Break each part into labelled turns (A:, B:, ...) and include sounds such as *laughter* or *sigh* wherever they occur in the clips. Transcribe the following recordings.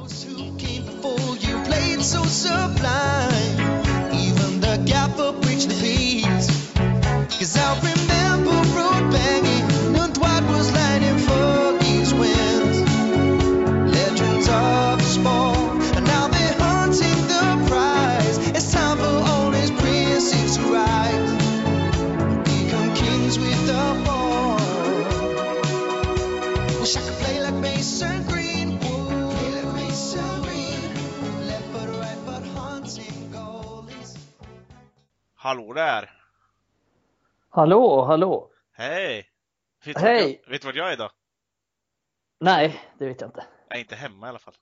A: Those who came before you played so sublime.
B: Hallå där!
C: Hallå, hallå!
B: Hej! Vet du
C: Hej.
B: Vart jag, vet du vart jag är idag?
C: Nej, det vet jag inte.
B: Jag är inte hemma i alla fall.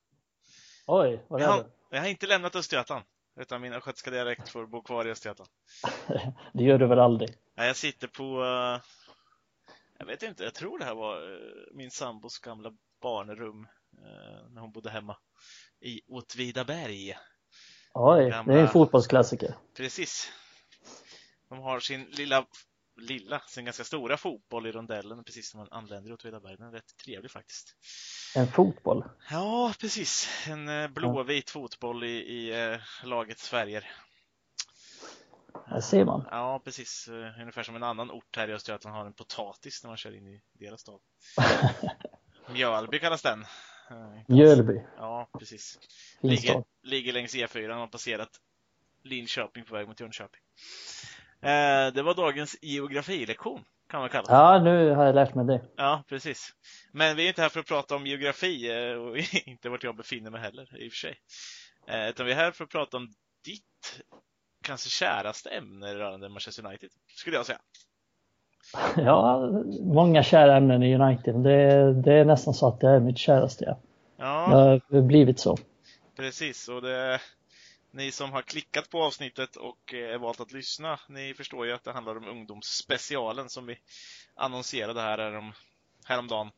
C: Oj, vad
B: Jag
C: är
B: har,
C: det?
B: jag har inte lämnat Östergötland. Utan min östgötska dialekt får bo kvar i Östergötland. *laughs*
C: Det gör du väl aldrig?
B: Nej, jag sitter på... eh, jag vet inte, jag tror det här var eh, min sambos gamla barnrum. eh, när hon bodde hemma. I Åtvidaberg.
C: Oj,
B: Gamla-
C: det är en fotbollsklassiker.
B: Precis. De har sin lilla, lilla, sin ganska stora fotboll i rondellen precis när man anländer i Åtvidaberg. Den är rätt trevlig faktiskt.
C: En fotboll.
B: Ja, precis. En eh, blåvit fotboll i, i eh, lagets färger.
C: Där ser man.
B: Ja, precis. Eh, ungefär som en annan ort här i Östergötland har en potatis när man kör in i deras stad. *laughs* Mjölby kallas den.
C: Mjölby,
B: Ja, precis. Ligger, ligger längs E4 och har passerat Linköping på väg mot Jönköping. Eh, det var dagens geografilektion, kan man kalla det.
C: Ja, nu har jag lärt mig det.
B: Ja, precis. Men vi är inte här för att prata om geografi eh, och *laughs* inte vart jag befinner mig heller, i och för sig. Eh, Utan vi är här för att prata om ditt kanske käraste ämne rörande Manchester United, skulle jag säga. *laughs*
C: Ja, många kära ämnen i United. Det, det är nästan så att det är mitt käraste. Ja.
B: Ja,
C: Det har blivit så.
B: precis. Och det, ni som har klickat på avsnittet och eh, valt att lyssna, ni förstår ju att det handlar om ungdomsspecialen som vi annonserade här härom, häromdagen.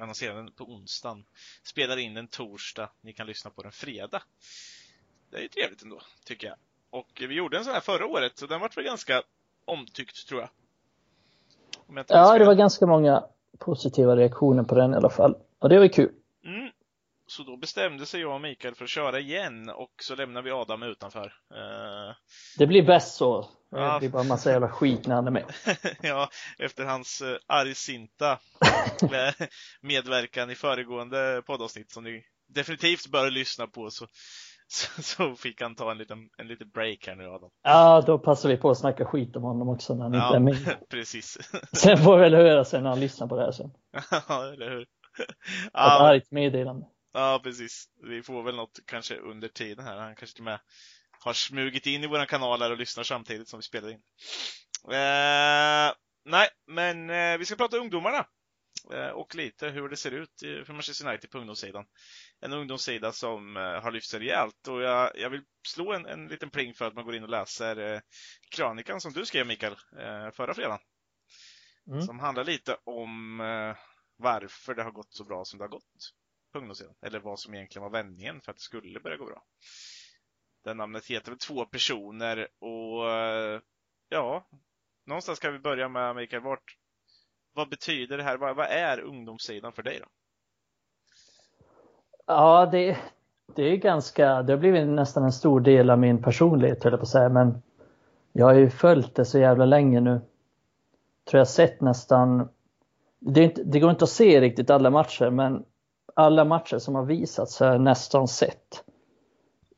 B: Annonserade den på onsdagen. Spelar in den torsdag. Ni kan lyssna på den fredag. Det är ju trevligt ändå, tycker jag. Och vi gjorde en sån här förra året, så den vart väl ganska omtyckt, tror jag. Jag
C: Ja, det var ganska många positiva reaktioner på den i alla fall. Och det var kul.
B: Så då bestämde sig jag och Mikael för att köra igen och så lämnar vi Adam utanför. Eh,
C: Det blir bäst så.
B: Ja.
C: Det blir bara massa jävla skit när han är med. *laughs*
B: ja, efter hans uh, argsinta *laughs* eh, medverkan i föregående poddavsnitt som ni definitivt bör lyssna på så, så, så fick han ta en liten, en liten break här nu Adam.
C: Ja, då passar vi på att snacka skit om honom också när han inte är
B: Ja,
C: med. *laughs*
B: precis.
C: Sen får vi väl höra sen när han lyssnar på det här sen.
B: ja, eller hur?
C: Ett
B: Ja,
C: argt meddelande.
B: Ja, precis. Vi får väl något kanske under tiden här. Han kanske till och med har smugit in i våran kanal här och lyssnar samtidigt som vi spelar in. Eh, nej, men eh, vi ska prata ungdomarna. Eh, och lite hur det ser ut för Manchester United på ungdomssidan. En ungdomssida som eh, har lyft sig rejält och jag, jag vill slå en, en liten pling för att man går in och läser eh, krönikan som du skrev Mikael eh, förra fredagen.
C: Mm.
B: Som handlar lite om varför det har gått så bra som det har gått på ungdomssidan. Eller vad som egentligen var vändningen för att det skulle börja gå bra. Det namnet heter väl två personer och ja, någonstans kan vi börja med Mikael. Vart, vad betyder det här? Vad, vad är ungdomssidan för dig då?
C: Ja, det, det är ganska, det har blivit nästan en stor del av min personlighet höll jag på att säga, men jag har ju följt det så jävla länge nu. Tror jag sett nästan, det, är inte, det går inte att se riktigt alla matcher, men alla matcher som har visats har jag nästan sett.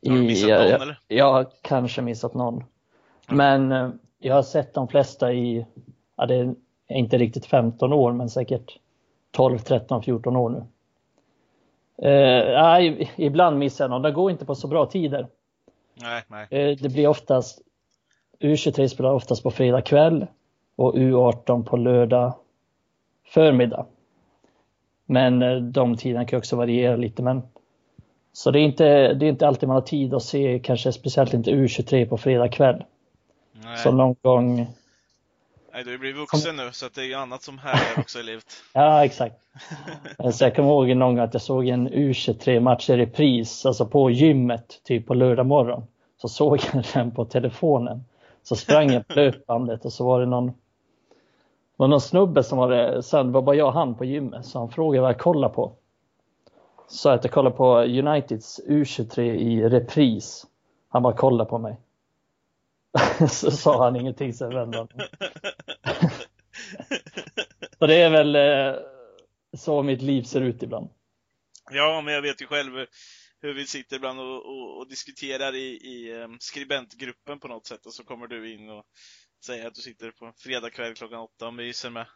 B: Har du missat någon,
C: jag,
B: eller?
C: jag har kanske missat någon. Men eh, jag har sett de flesta i, ja det är inte riktigt 15 år, men säkert 12, 13, 14 år nu. Eh, ibland missar jag någon. Det går inte på så bra tider.
B: Nej, nej.
C: Eh, det blir oftast U23 spelar oftast på fredag kväll och U18 på lördag förmiddag. Men eh, de tiderna kan också variera lite. Men så det är, inte, det är inte alltid man har tid att se, kanske speciellt inte U23 på fredag kväll.
B: nej.
C: Så någon gång,
B: nej du blivit vuxen nu så det är ju annat som härjar också i livet. *laughs*
C: ja exakt. *laughs* Så jag kommer ihåg någon gång att jag såg en U23 match i repris, alltså på gymmet, typ på lördag morgon. Så såg jag *laughs* den på telefonen. Så sprang jag på löpbandet och så var det någon, det var någon snubbe som hade, det, sen var bara jag och han på gymmet, så han frågade vad jag kollade på. sa att jag kollade på Uniteds U23 i repris. Han bara kollade på mig. *laughs* så sa han ingenting, sen vände han. *laughs* så det är väl eh, så mitt liv ser ut ibland.
B: Ja, men jag vet ju själv hur vi sitter ibland och, och, och diskuterar i, i eh, skribentgruppen på något sätt och så kommer du in och säger att du sitter på fredag kväll klockan åtta och myser med,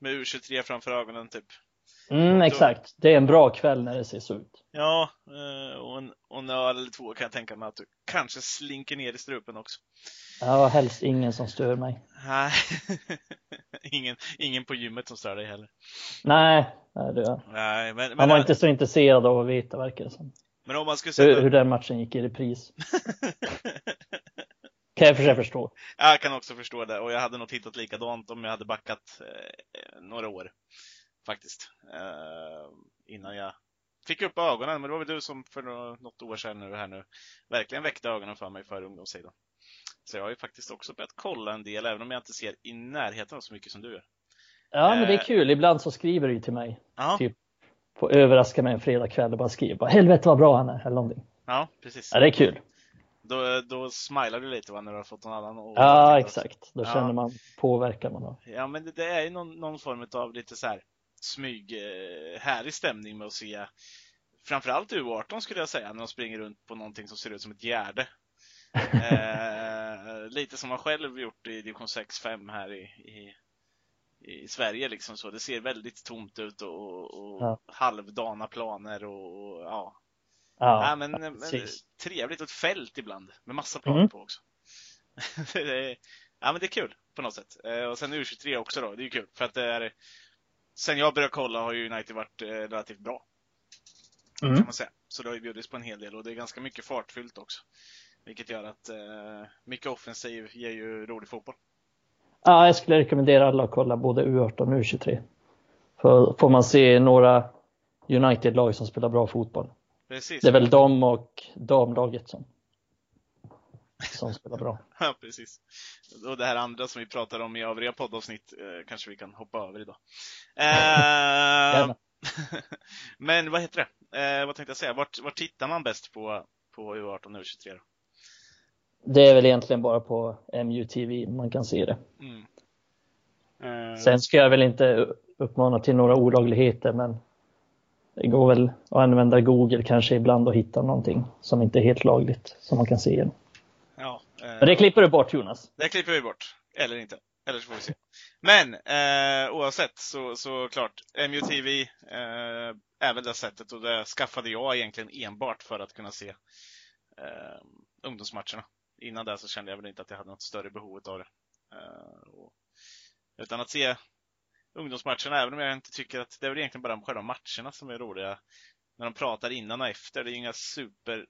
B: med U23 framför ögonen typ.
C: Mm, exakt. Det är en bra kväll när det ser så ut.
B: Ja, eh, och en, och en öl eller två kan jag tänka mig att du kanske slinker ner i strupen också.
C: Ja, helst ingen som stör mig.
B: Nej, *laughs* ingen, ingen på gymmet som stör dig heller.
C: Nej, nej det
B: Nej, men,
C: Han
B: men,
C: var inte så intresserad av att veta verkar det som.
B: men om man skulle sätta
C: Hur, hur den matchen gick i repris. *laughs* Kan jag för sig förstå.
B: Jag kan också förstå det och jag hade nog tittat likadant om jag hade backat eh, några år. Faktiskt. Eh, innan jag fick upp ögonen. Men det var väl du som för nå- något år sedan nu, här nu verkligen väckte ögonen för mig för ungdomssidan. Så jag har ju faktiskt också börjat kolla en del, även om jag inte ser i närheten av så mycket som du gör.
C: Ja, men det
B: Eh.
C: är kul. Ibland så skriver du ju till mig.
B: Ja,
C: Typ. Får överraska mig en fredagkväll och bara skriva bara, helvete vad bra han är eller någonting.
B: ja precis.
C: Ja, det är kul.
B: Då, då smilar du lite va, när du har fått någon annan att-
C: Ja, exakt. Då
B: Ja.
C: känner man påverkan man har.
B: Ja, men det, det är ju någon, någon form av lite så här smyg, eh, härlig stämning med att se framförallt U18 skulle jag säga, när de springer runt på någonting som ser ut som ett gärde. *laughs* Eh, lite som man själv gjort i division 6-5 här i, i, i Sverige liksom så. Det ser väldigt tomt ut och, och
C: Ja.
B: halvdana planer och, och ja.
C: Ja,
B: ja men, men trevligt och ett fält ibland med massa planer
C: Mm.
B: på också. *laughs* är, ja men det är kul på något sätt. Eh, och sen U23 också då, det är ju kul för att det är Sen jag började kolla har ju United varit eh, relativt bra kan
C: Mm.
B: man säga. Så det har ju bjudits på en hel del och det är ganska mycket fartfyllt också. Vilket gör att eh, mycket offensiv ger ju rolig fotboll.
C: ja, jag skulle rekommendera alla att kolla både U18 och U23. För får man se några United-lag som spelar bra fotboll.
B: Precis.
C: Det är väl de och damlaget som, som spelar bra. *laughs*
B: Ja, precis. Och det här andra som vi pratar om i övriga poddavsnitt eh, kanske vi kan hoppa över idag. Eh, *laughs* men vad heter det? Eh, vad tänkte jag säga? Vart, vart tittar man bäst på, på U18 och U23 då?
C: Det är väl egentligen bara på MUTV man kan se det.
B: Mm.
C: Sen ska jag väl inte uppmana till några olagligheter men det går väl att använda Google kanske ibland och hitta någonting som inte är helt lagligt som man kan se igen.
B: ja, eh,
C: Men det klipper du bort Jonas.
B: Det klipper vi bort. Eller inte. Eller så får vi se. Men eh, oavsett så, så klart, MUTV eh, är väl det sättet och det skaffade jag egentligen enbart för att kunna se eh, ungdomsmatcherna. Innan det så kände jag väl inte att jag hade något större behov av det. Eh, och, utan att se ungdomsmatcherna, även om jag inte tycker att det är väl egentligen bara själva matcherna som är roliga. När de pratar innan och efter. Det är ju inga superproffs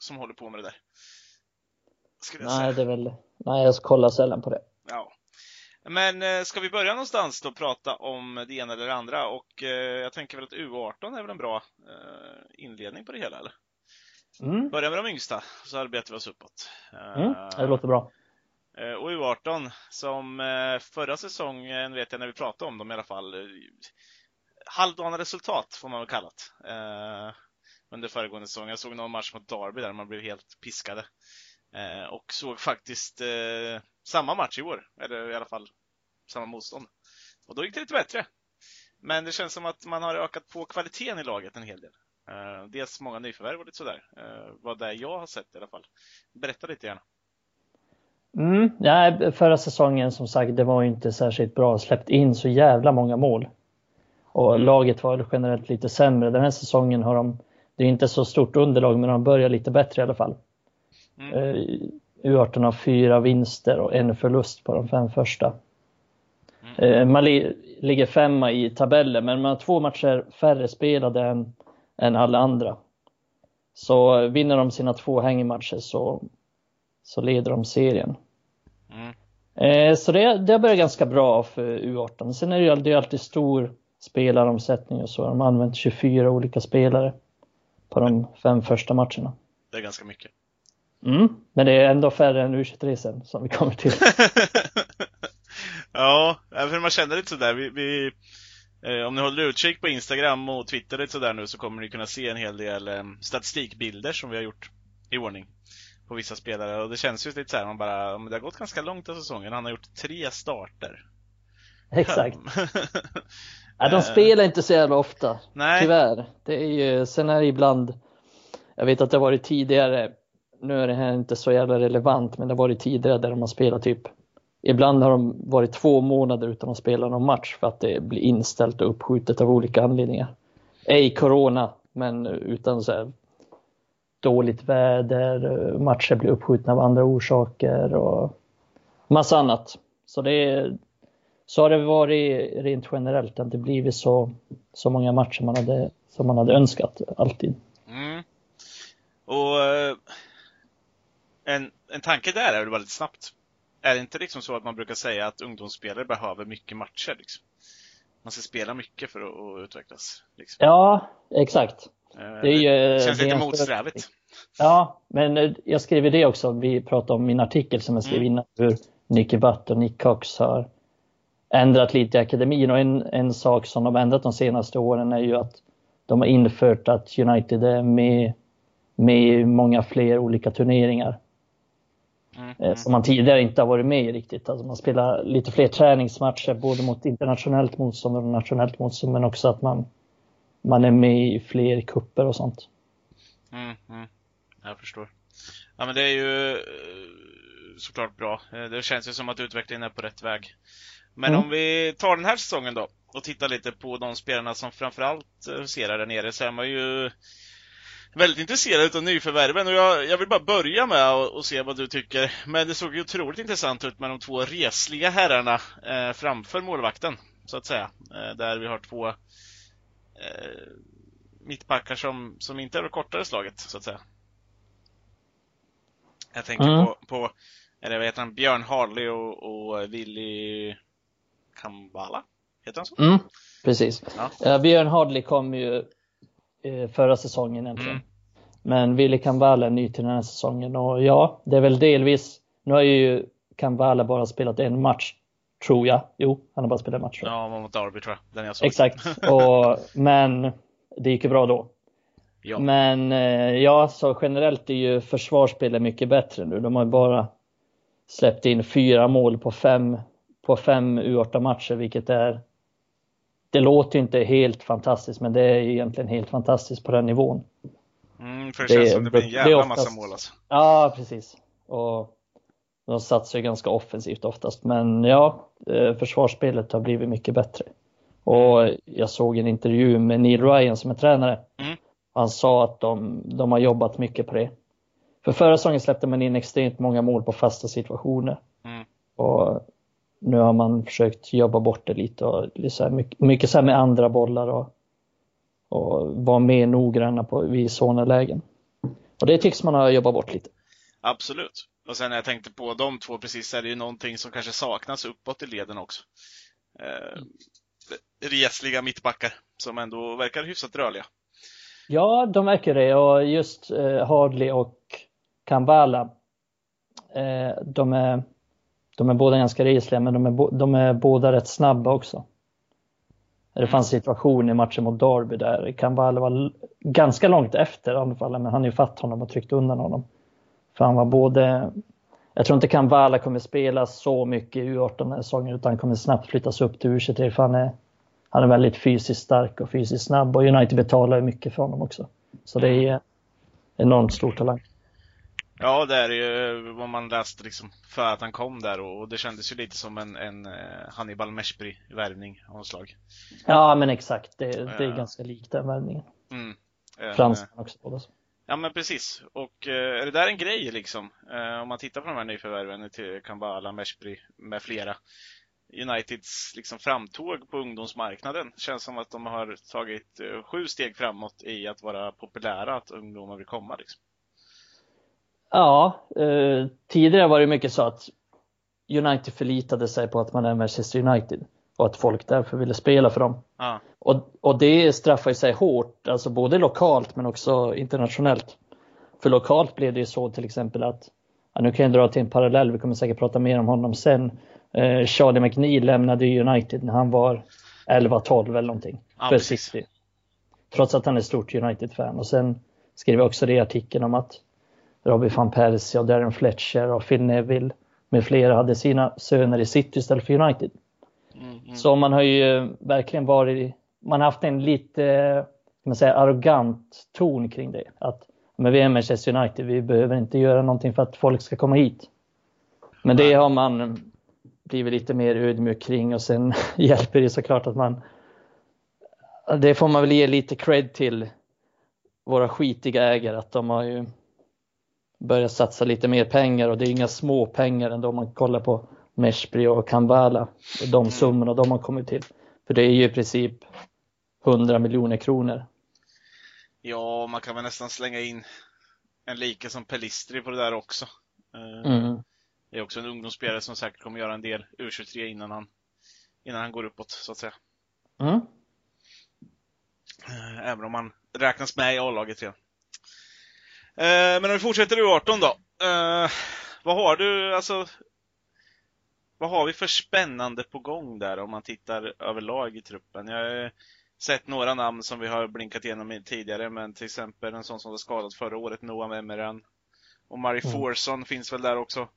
B: som håller på med det där. Skulle jag säga.
C: Nej, det är väl, nej jag kollar sällan på det.
B: Ja. Men eh, ska vi börja någonstans då prata om det ena eller det andra? Och eh, jag tänker väl att U18 är väl en bra eh, inledning på det hela, eller?
C: Mm.
B: Börja med de yngsta, så arbetar vi oss uppåt.
C: Mm, det låter bra.
B: Eh, och U18, som eh, förra säsongen vet jag när vi pratade om dem i alla fall, eh, halvdana resultat får man väl kalla det. Under föregående säsong. Jag såg någon match mot Derby där man blev helt piskade. Eh, och såg faktiskt eh, samma match i år, eller i alla fall samma motstånd. Och då gick det lite bättre. Men det känns som att man har ökat på kvaliteten i laget en hel del. Eh, dels många nyförvärv och lite sådär. Eh, vad det är jag har sett i alla fall. Berätta lite gärna.
C: Mm, nej, förra säsongen som sagt, det var inte särskilt bra. Släppt in så jävla många mål. Och
B: Mm.
C: laget var generellt lite sämre. Den här säsongen har de, det är inte så stort underlag, men de börjar lite bättre i alla fall.
B: Mm.
C: Eh, U18 har fyra vinster och en förlust på de fem första.
B: Mm.
C: Eh, Man li ligger femma i tabellen, men man har två matcher färre spelade än, än alla andra. Så vinner de sina två hängmatcher så, så leder de serien.
B: Mm.
C: Eh, Så det, det börjar ganska bra för U18. Sen är det det är alltid stor spelaromsättning och så. De har använt 24 olika spelare på de fem första matcherna.
B: Det är ganska mycket.
C: Mm. Men det är ändå färre än U23 sen som vi kommer till. *laughs*
B: ja, för man känner lite sådär. Vi, vi, Eh, om ni håller utkik på Instagram och Twitter lite sådär nu så kommer ni kunna se en hel del eh, statistikbilder som vi har gjort i ordning på vissa spelare. Och det känns ju lite såhär, man bara, det har gått ganska långt av säsongen. Han har gjort tre starter.
C: Exakt. ja, *laughs* de spelar inte så jävla ofta.
B: Nej.
C: Tyvärr. Det är ju, sen är det ibland, jag vet att det har varit tidigare, nu är det här inte så jävla relevant, men det har varit tidigare där de har spelat typ Ibland har de varit två månader utan att spela någon match för att det blir inställt och uppskjutet av olika anledningar. Ej corona, men utan så här dåligt väder, matcher blir uppskjutna av andra orsaker och massa annat. Så det är, så har det varit rent generellt, att det blivit så, så många matcher man hade, som man hade önskat, alltid.
B: Mm. Och eh, en, en tanke där är väl väldigt snabbt. Är det inte liksom så att man brukar säga att ungdomsspelare behöver mycket matcher? Liksom? Man ska spela mycket för att, att utvecklas. Liksom.
C: Ja, exakt.
B: Eh, det, är ju, det känns lite motsträvigt.
C: Ja, men eh, jag skrev det också. Vi pratade om min artikel som jag skrev mm. innan. Hur Nicky Butt och Nick Cox har ändrat lite i akademin. Och en, en sak som de har ändrat de senaste åren är ju att de har infört att United är med, med i många fler olika turneringar. Mm, mm. Som man tidigare inte har varit med i riktigt. Alltså man spelar lite fler träningsmatcher både mot internationellt motstånd och nationellt motstånd men också att man, man är med i fler kupper och sånt.
B: Mm, mm. Jag förstår. Ja men det är ju eh, såklart bra. Eh, det känns ju som att utvecklingen är på rätt väg. Men mm. om vi tar den här säsongen då och tittar lite på de spelarna som framförallt huserar där nere så är man ju väldigt intresserad av nyförvärven och jag, jag vill bara börja med att se vad du tycker. Men det såg ju otroligt intressant ut med de två resliga herrarna eh, framför målvakten, så att säga. Eh, där vi har två eh, mittbackar som, som inte är det kortare slaget, så att säga. Jag tänker mm. på, på eller vad heter han, Björn Harley och, och Willy Kambala? Heter han så?
C: Mm, precis. Ja. Uh, Björn Harley kom ju uh, förra säsongen egentligen. Mm. Men Willy Kambala är ny till den här säsongen och ja, det är väl delvis, nu har ju Kambala bara spelat en match, tror jag. Jo, han har bara spelat en match.
B: Ja, mot Derby tror jag, den jag såg.
C: Exakt, *laughs* och, men det gick ju bra då. Ja. Men eh, ja, så generellt är ju försvarsspelet mycket bättre nu. De har bara släppt in fyra mål på fem, på fem U8-matcher, vilket är det låter inte helt fantastiskt, men det är egentligen helt fantastiskt på den nivån.
B: Mm, för det, det känns som det blir en jävla oftast, massa mål alltså.
C: Ja, precis. Och de satsar ju ganska offensivt oftast, men ja, eh, försvarsspelet har blivit mycket bättre. Och jag såg en intervju med Neil Ryan som är tränare. Mm. Han sa att de, de har jobbat mycket på det. För förra säsongen släppte man in extremt många mål på fasta situationer. Mm. Och nu har man försökt jobba bort det lite och liksom mycket, mycket så med andra bollar och, och vara mer noggranna på, vid sådana lägen. Och det tycks man ha jobbat bort lite.
B: Absolut. Och sen när jag tänkte på de två precis är det ju någonting som kanske saknas uppåt i leden också. Eh, resliga mittbackar som ändå verkar hyfsat rörliga.
C: Ja, de verkar det och just eh, Hardley och Kambala. Eh, de, är, de är båda ganska resliga men de är, de är båda rätt snabba också. Det fanns mm. situationer i matchen mot Derby där Kambala var ganska långt efter anfallen men han är fatt honom och tryckte undan honom. För han var både jag tror inte Kambala kommer spela så mycket i U18 den här säsongen utan kommer snabbt flyttas upp till U23 för han är, han är väldigt fysiskt stark och fysiskt snabb och United betalar ju mycket för honom också. Så det är enormt stor talang.
B: Ja, det är ju vad man läste liksom för att han kom där och det kändes ju lite som en, en eh, Hannibal Meshbri-värvning av något slag.
C: Ja, men exakt. Det, det är ganska likt den värvningen. Mm, Fransman också båda
B: Ja, men precis. Och eh, är det där en grej liksom? Eh, om man tittar på de här nyförvärven till Kambala, Meshpri med flera. Uniteds liksom framtåg på ungdomsmarknaden. Känns som att de har tagit eh, sju steg framåt i att vara populära, att ungdomar vill komma. Liksom.
C: Ja, eh, tidigare var det mycket så att United förlitade sig på att man är Manchester United och att folk därför ville spela för dem. Ah. Och, och det straffar sig hårt, alltså både lokalt men också internationellt. För lokalt blev det ju så till exempel att, ja, nu kan jag dra till en parallell, vi kommer säkert prata mer om honom sen. Eh, Charlie McNeil lämnade United när han var 11-12 eller någonting
B: Ja,
C: för
B: precis.
C: City. Trots att han är stort United-fan. Och sen skrev jag också det i artikeln om att Robbie van Persie och Darren Fletcher och Phil Neville med flera hade sina söner i City istället för United.
B: Mm, mm.
C: Så man har ju verkligen varit, man har haft en lite, man säga, arrogant ton kring det. Att men vi är Manchester United, vi behöver inte göra någonting för att folk ska komma hit. Men det har man blivit lite mer ödmjuk kring och sen *laughs* hjälper det såklart att man, det får man väl ge lite cred till våra skitiga ägare att de har ju börjat satsa lite mer pengar och det är inga små pengar ändå om man kollar på Meshbri och Kambala de summorna de har kommit till. För det är ju i princip 100 miljoner kronor.
B: Ja, man kan väl nästan slänga in en like som Pelistri på det där också. Eh,
C: Mm.
B: Det är också en ungdomsspelare som säkert kommer göra en del U23 innan han, innan han går uppåt, så att säga.
C: Mm.
B: Eh, Även om han räknas med i A-laget redan. Eh, Men om vi fortsätter U18 då. Vad har du, alltså Vad har vi för spännande på gång där om man tittar överlag i truppen? Jag har sett några namn som vi har blinkat igenom tidigare, men till exempel en sån som var skadad förra året, Noah Emmeran. Och Mari
C: Mm.
B: Forsson finns väl där också.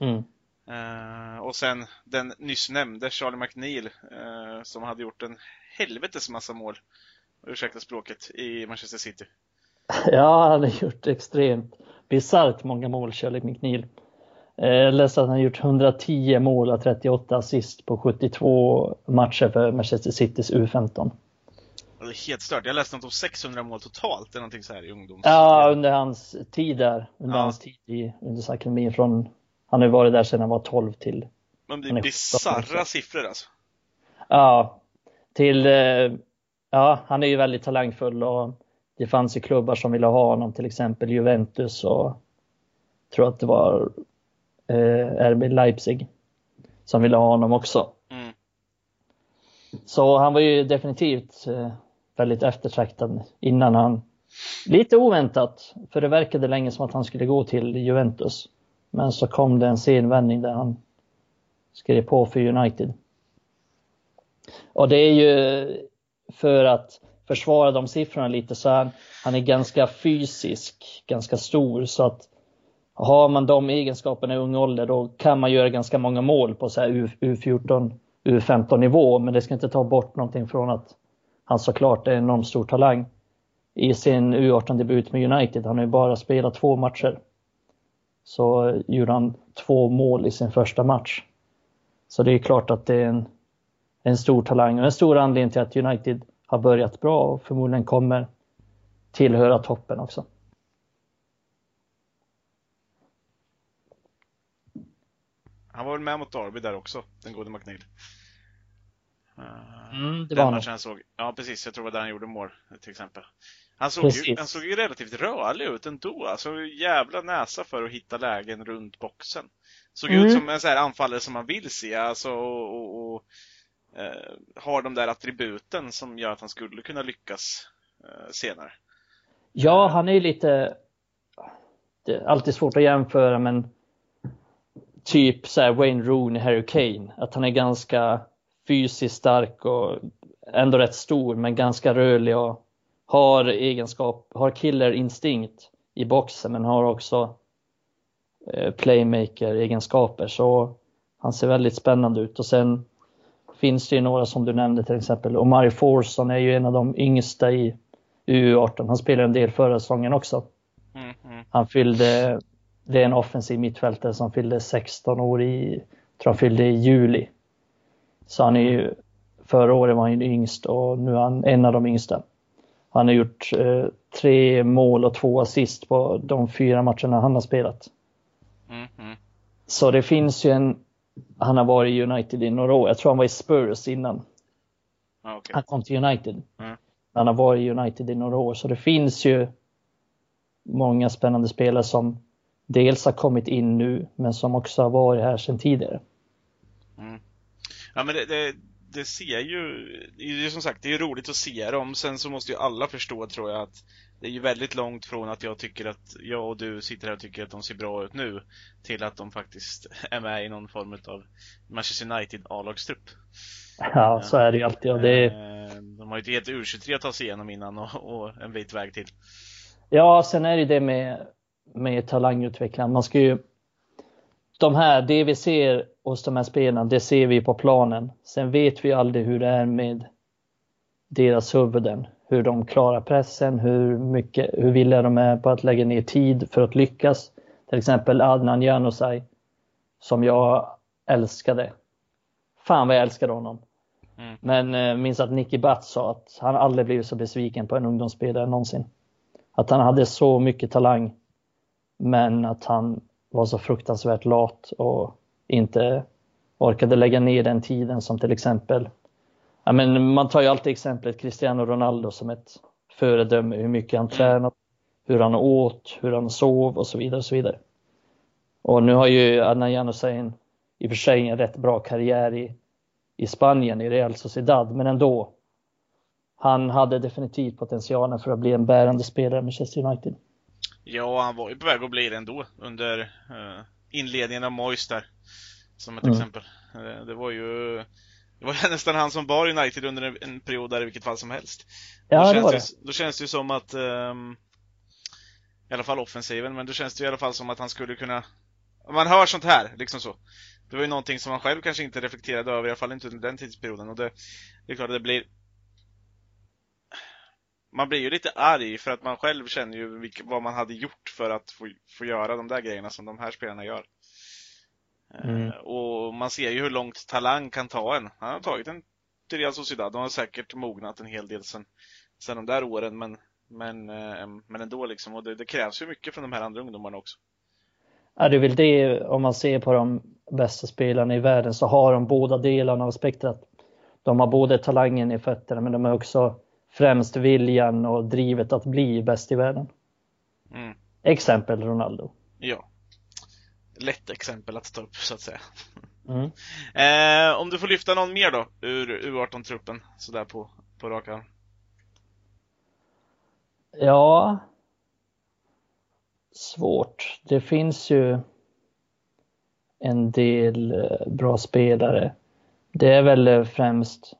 C: Mm.
B: Eh, och sen den nyss nämnde Charlie McNeil eh, som hade gjort en helvetes massa mål, ursäkta språket, i Manchester City. *laughs*
C: Ja, han har gjort extremt bisarrt många mål, Shirley McNeil. Jag läste att han gjort 110 mål och 38 assist på 72 matcher för Manchester Citys U15.
B: Det är helt stört. Jag läste något om 600 mål totalt, eller någonting så här i ungdoms...
C: Ja, under hans tid där, under
B: Ja.
C: hans tid i ungdomsakademin från, han har ju varit där sedan han var 12 till,
B: Men det är bisarra siffror alltså.
C: ja, till, eh, ja, han är ju väldigt talangfull och det fanns ju klubbar som ville ha honom, till exempel Juventus och tror att det var eh, RB Leipzig som ville ha honom också.
B: Mm.
C: Så han var ju definitivt eh, väldigt eftertraktad innan han, lite oväntat, för det verkade länge som att han skulle gå till Juventus. Men så kom det en sen vändning där han skrev på för United. Och det är ju för att försvara de siffrorna lite så han, han är ganska fysisk, ganska stor så att har man de egenskaperna i ung ålder då kan man göra ganska många mål på så här U, U14, U15 nivå men det ska inte ta bort någonting från att han såklart är en enormt stor talang. I sin U18 debut med United, han har ju bara spelat två matcher. Så gjorde han två mål i sin första match. Så det är klart att det är en, en stor talang och en stor anledning till att United har börjat bra och förmodligen kommer tillhöra toppen också.
B: Han var väl med mot Derby där också, den gode McNeil. Eh,
C: Mm, det
B: den
C: var han.
B: matchen han såg. Ja, precis. Jag tror det var där han gjorde mål, till exempel. Han såg, ju, han såg ju relativt rörlig ut ändå. Alltså, jävla näsa för att hitta lägen runt boxen. Såg
C: Mm.
B: ut som en sån här anfallare som man vill se, alltså, och, och, och eh, har de där attributen som gör att han skulle kunna lyckas eh, senare.
C: Ja, han är ju lite... Det är alltid svårt att jämföra men typ så här Wayne Rooney, Harry Kane. Att han är ganska fysiskt stark och ändå rätt stor men ganska rörlig och har egenskap, har killer instinkt i boxen men har också eh, playmaker egenskaper så han ser väldigt spännande ut och sen finns det ju några som du nämnde till exempel Omari Forson är ju en av de yngsta i U18. Han spelade en del förra säsongen också.
B: Mm, mm.
C: Han fyllde, det är en offensiv mittfältare som fyllde 16 år i, tror han fyllde i juli. Så han är ju, förra året var han yngst och nu är han en av de yngsta. Han har gjort eh, tre mål och två assist på de fyra matcherna han har spelat.
B: Mm, mm.
C: Så det finns ju en, han har varit i United i några år. Jag tror han var i Spurs innan
B: Ja, okej.
C: han kom till United.
B: Mm.
C: Han har varit i United i några år, så det finns ju många spännande spelare som dels har kommit in nu, men som också har varit här sedan tidigare.
B: Mm. Ja, men det, det, det ser ju, det är ju som sagt, det är ju roligt att se dem. Sen så måste ju alla förstå tror jag att det är ju väldigt långt från att jag tycker att jag och du sitter här och tycker att de ser bra ut nu till att de faktiskt *laughs* är med i någon form av Manchester United A-lagstrupp.
C: Ja, så är det ju alltid. Och det...
B: Eh, de har ju ett helt U23 att ta sig igenom innan och, och en bit väg till.
C: Ja, sen är det det med, med talangutveckling. Man ska ju de här, det vi ser hos de här spelarna, det ser vi på planen. Sen vet vi aldrig hur det är med deras huvuden. Hur de klarar pressen, hur, mycket, hur villiga de är på att lägga ner tid för att lyckas. Till exempel Adnan Januzaj, som jag älskade. Fan vad jag älskade honom. Mm. Men eh, minns att Nicky Butt sa att han aldrig blivit så besviken på en ungdomsspelare någonsin. Att han hade så mycket talang, men att han var så fruktansvärt lat och inte orkade lägga ner den tiden som till exempel, ja men man tar ju alltid exemplet Cristiano Ronaldo som ett föredöme, hur mycket han tränat, hur han åt, hur han sov och så vidare. Och så vidare. Och nu har ju Adnan Januzaj i och för sig en rätt bra karriär i, i Spanien, i Real Sociedad, men ändå. Han hade definitivt potentialen för att bli en bärande spelare med Manchester United.
B: Ja, han var ju på väg att bli det ändå under uh, inledningen av Moyes där. Som ett mm. exempel. Uh, det var ju det var *laughs* nästan han som bar United under en, en period där i vilket fall som helst.
C: Ja,
B: då
C: det var det.
B: Ju, då känns det ju som att um, i alla fall offensiven, men då känns det i alla fall som att han skulle kunna man hör sånt här, liksom så. Det var ju någonting som man själv kanske inte reflekterade över, i alla fall inte under den tidsperioden. Och det, det är klart det blir man blir ju lite arg för att man själv känner ju vad man hade gjort för att få, få göra de där grejerna som de här spelarna gör. Mm. Uh, och man ser ju hur långt talang kan ta en. Han har tagit en till Real Sociedad. De har säkert mognat en hel del sen, sen de där åren, men, men, uh, men ändå liksom. Och det, det, krävs ju mycket från de här andra ungdomarna också.
C: Ja, det är väl det, om man ser på de bästa spelarna i världen så har de båda delarna av spektrat. De har både talangen i fötterna men de har också främst viljan och drivet att bli bäst i världen. Mm. Exempel Ronaldo.
B: Ja. Lätt exempel att ta upp så att säga.
C: Mm. *laughs*
B: eh, om du får lyfta någon mer då ur U18-truppen sådär på, på rak arm.
C: Ja. Svårt. Det finns ju en del eh, bra spelare. Det är väl eh, främst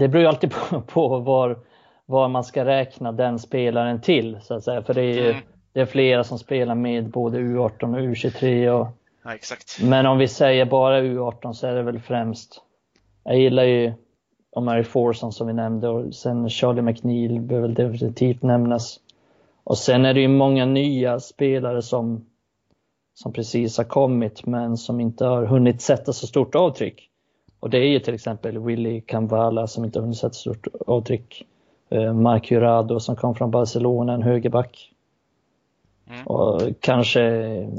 C: det beror ju alltid på, *laughs* på var, var man ska räkna den spelaren till så att säga. För det är ju mm. det är flera som spelar med både U18 och U23. Och,
B: ja.
C: Men om vi säger bara U18 så är det väl främst, jag gillar ju Omari Forson som vi nämnde och sen Charlie McNeil behöver definitivt nämnas. Och sen är det ju många nya spelare som, som precis har kommit men som inte har hunnit sätta så stort avtryck. Och det är ju till exempel Willy Camvala som inte hunnit sätta stort avtryck. Eh, Mark Jurado som kom från Barcelona, en högerback. Mm. Och kanske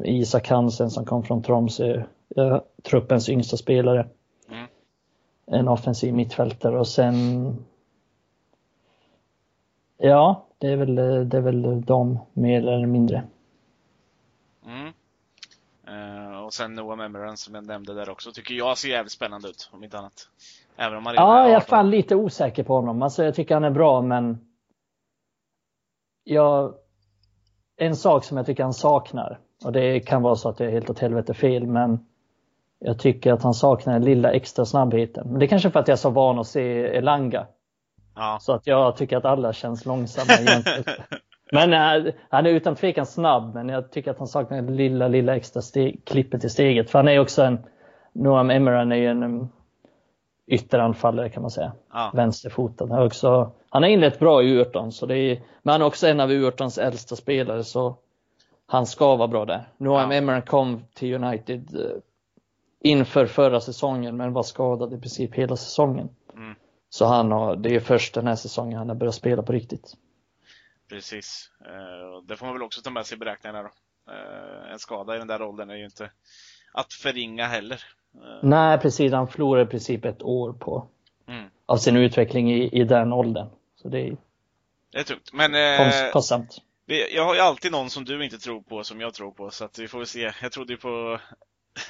C: Isak Hansen som kom från Tromsö, ja, truppens yngsta spelare. Mm. En offensiv mittfältare och sen Ja, det är väl, det är väl de mer eller mindre.
B: Mm. Och sen Noah Memoran som jag nämnde där också, tycker jag ser jävligt spännande ut, om inte annat. Även om han
C: Ja, jag är fan lite osäker på honom. Alltså jag tycker han är bra, men jag... En sak som jag tycker han saknar, och det kan vara så att det är helt åt helvete fel, men jag tycker att han saknar den lilla extra snabbheten. Men det är kanske för att jag är så van att se Elanga. Ja. Så att jag tycker att alla känns långsamma *laughs* Men äh, han är utan tvekan snabb, men jag tycker att han saknar det lilla, lilla extra steg, klippet i steget. För han är också en, Noam Emran är ju en um, ytteranfallare kan man säga. Ja. Vänsterfotad. Han, också, han har inlett bra i U18, så det är, men han är också en av U18s äldsta spelare, så han ska vara bra där. Noam ja. Emran kom till United uh, inför förra säsongen, men var skadad i princip hela säsongen. Mm. Så han har, det är först den här säsongen han har börjat spela på riktigt.
B: Precis. Eh, det får man väl också ta med sig i beräkningarna då. Eh, en skada i den där åldern är ju inte att förringa heller.
C: Eh, Nej, precis. Han förlorar i princip ett år på mm. av sin utveckling i, i den åldern. Så det är,
B: det är tungt. Men
C: kostsamt.
B: Jag har ju alltid någon som du inte tror på som jag tror på, så att vi får väl se. Jag trodde ju på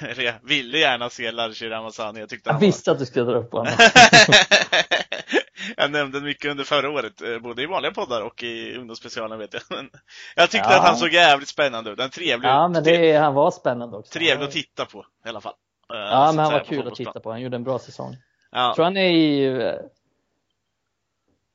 B: *laughs* Eller jag ville gärna se Larshi Ramazani. Jag tyckte
C: Jag
B: han var...
C: visste att du skulle dra upp honom. *laughs* *laughs*
B: jag nämnde mycket under förra året, eh, både i vanliga poddar och i ungdomsspecialen vet jag. *laughs* Men jag tyckte
C: Ja.
B: att han såg jävligt spännande ut. En trevlig,
C: Ja, men det, han var spännande också.
B: trevlig att titta på i alla fall. Eh,
C: Ja, men han var kul att titta på. Han gjorde en bra säsong.
B: Ja.
C: Tror han är i eh,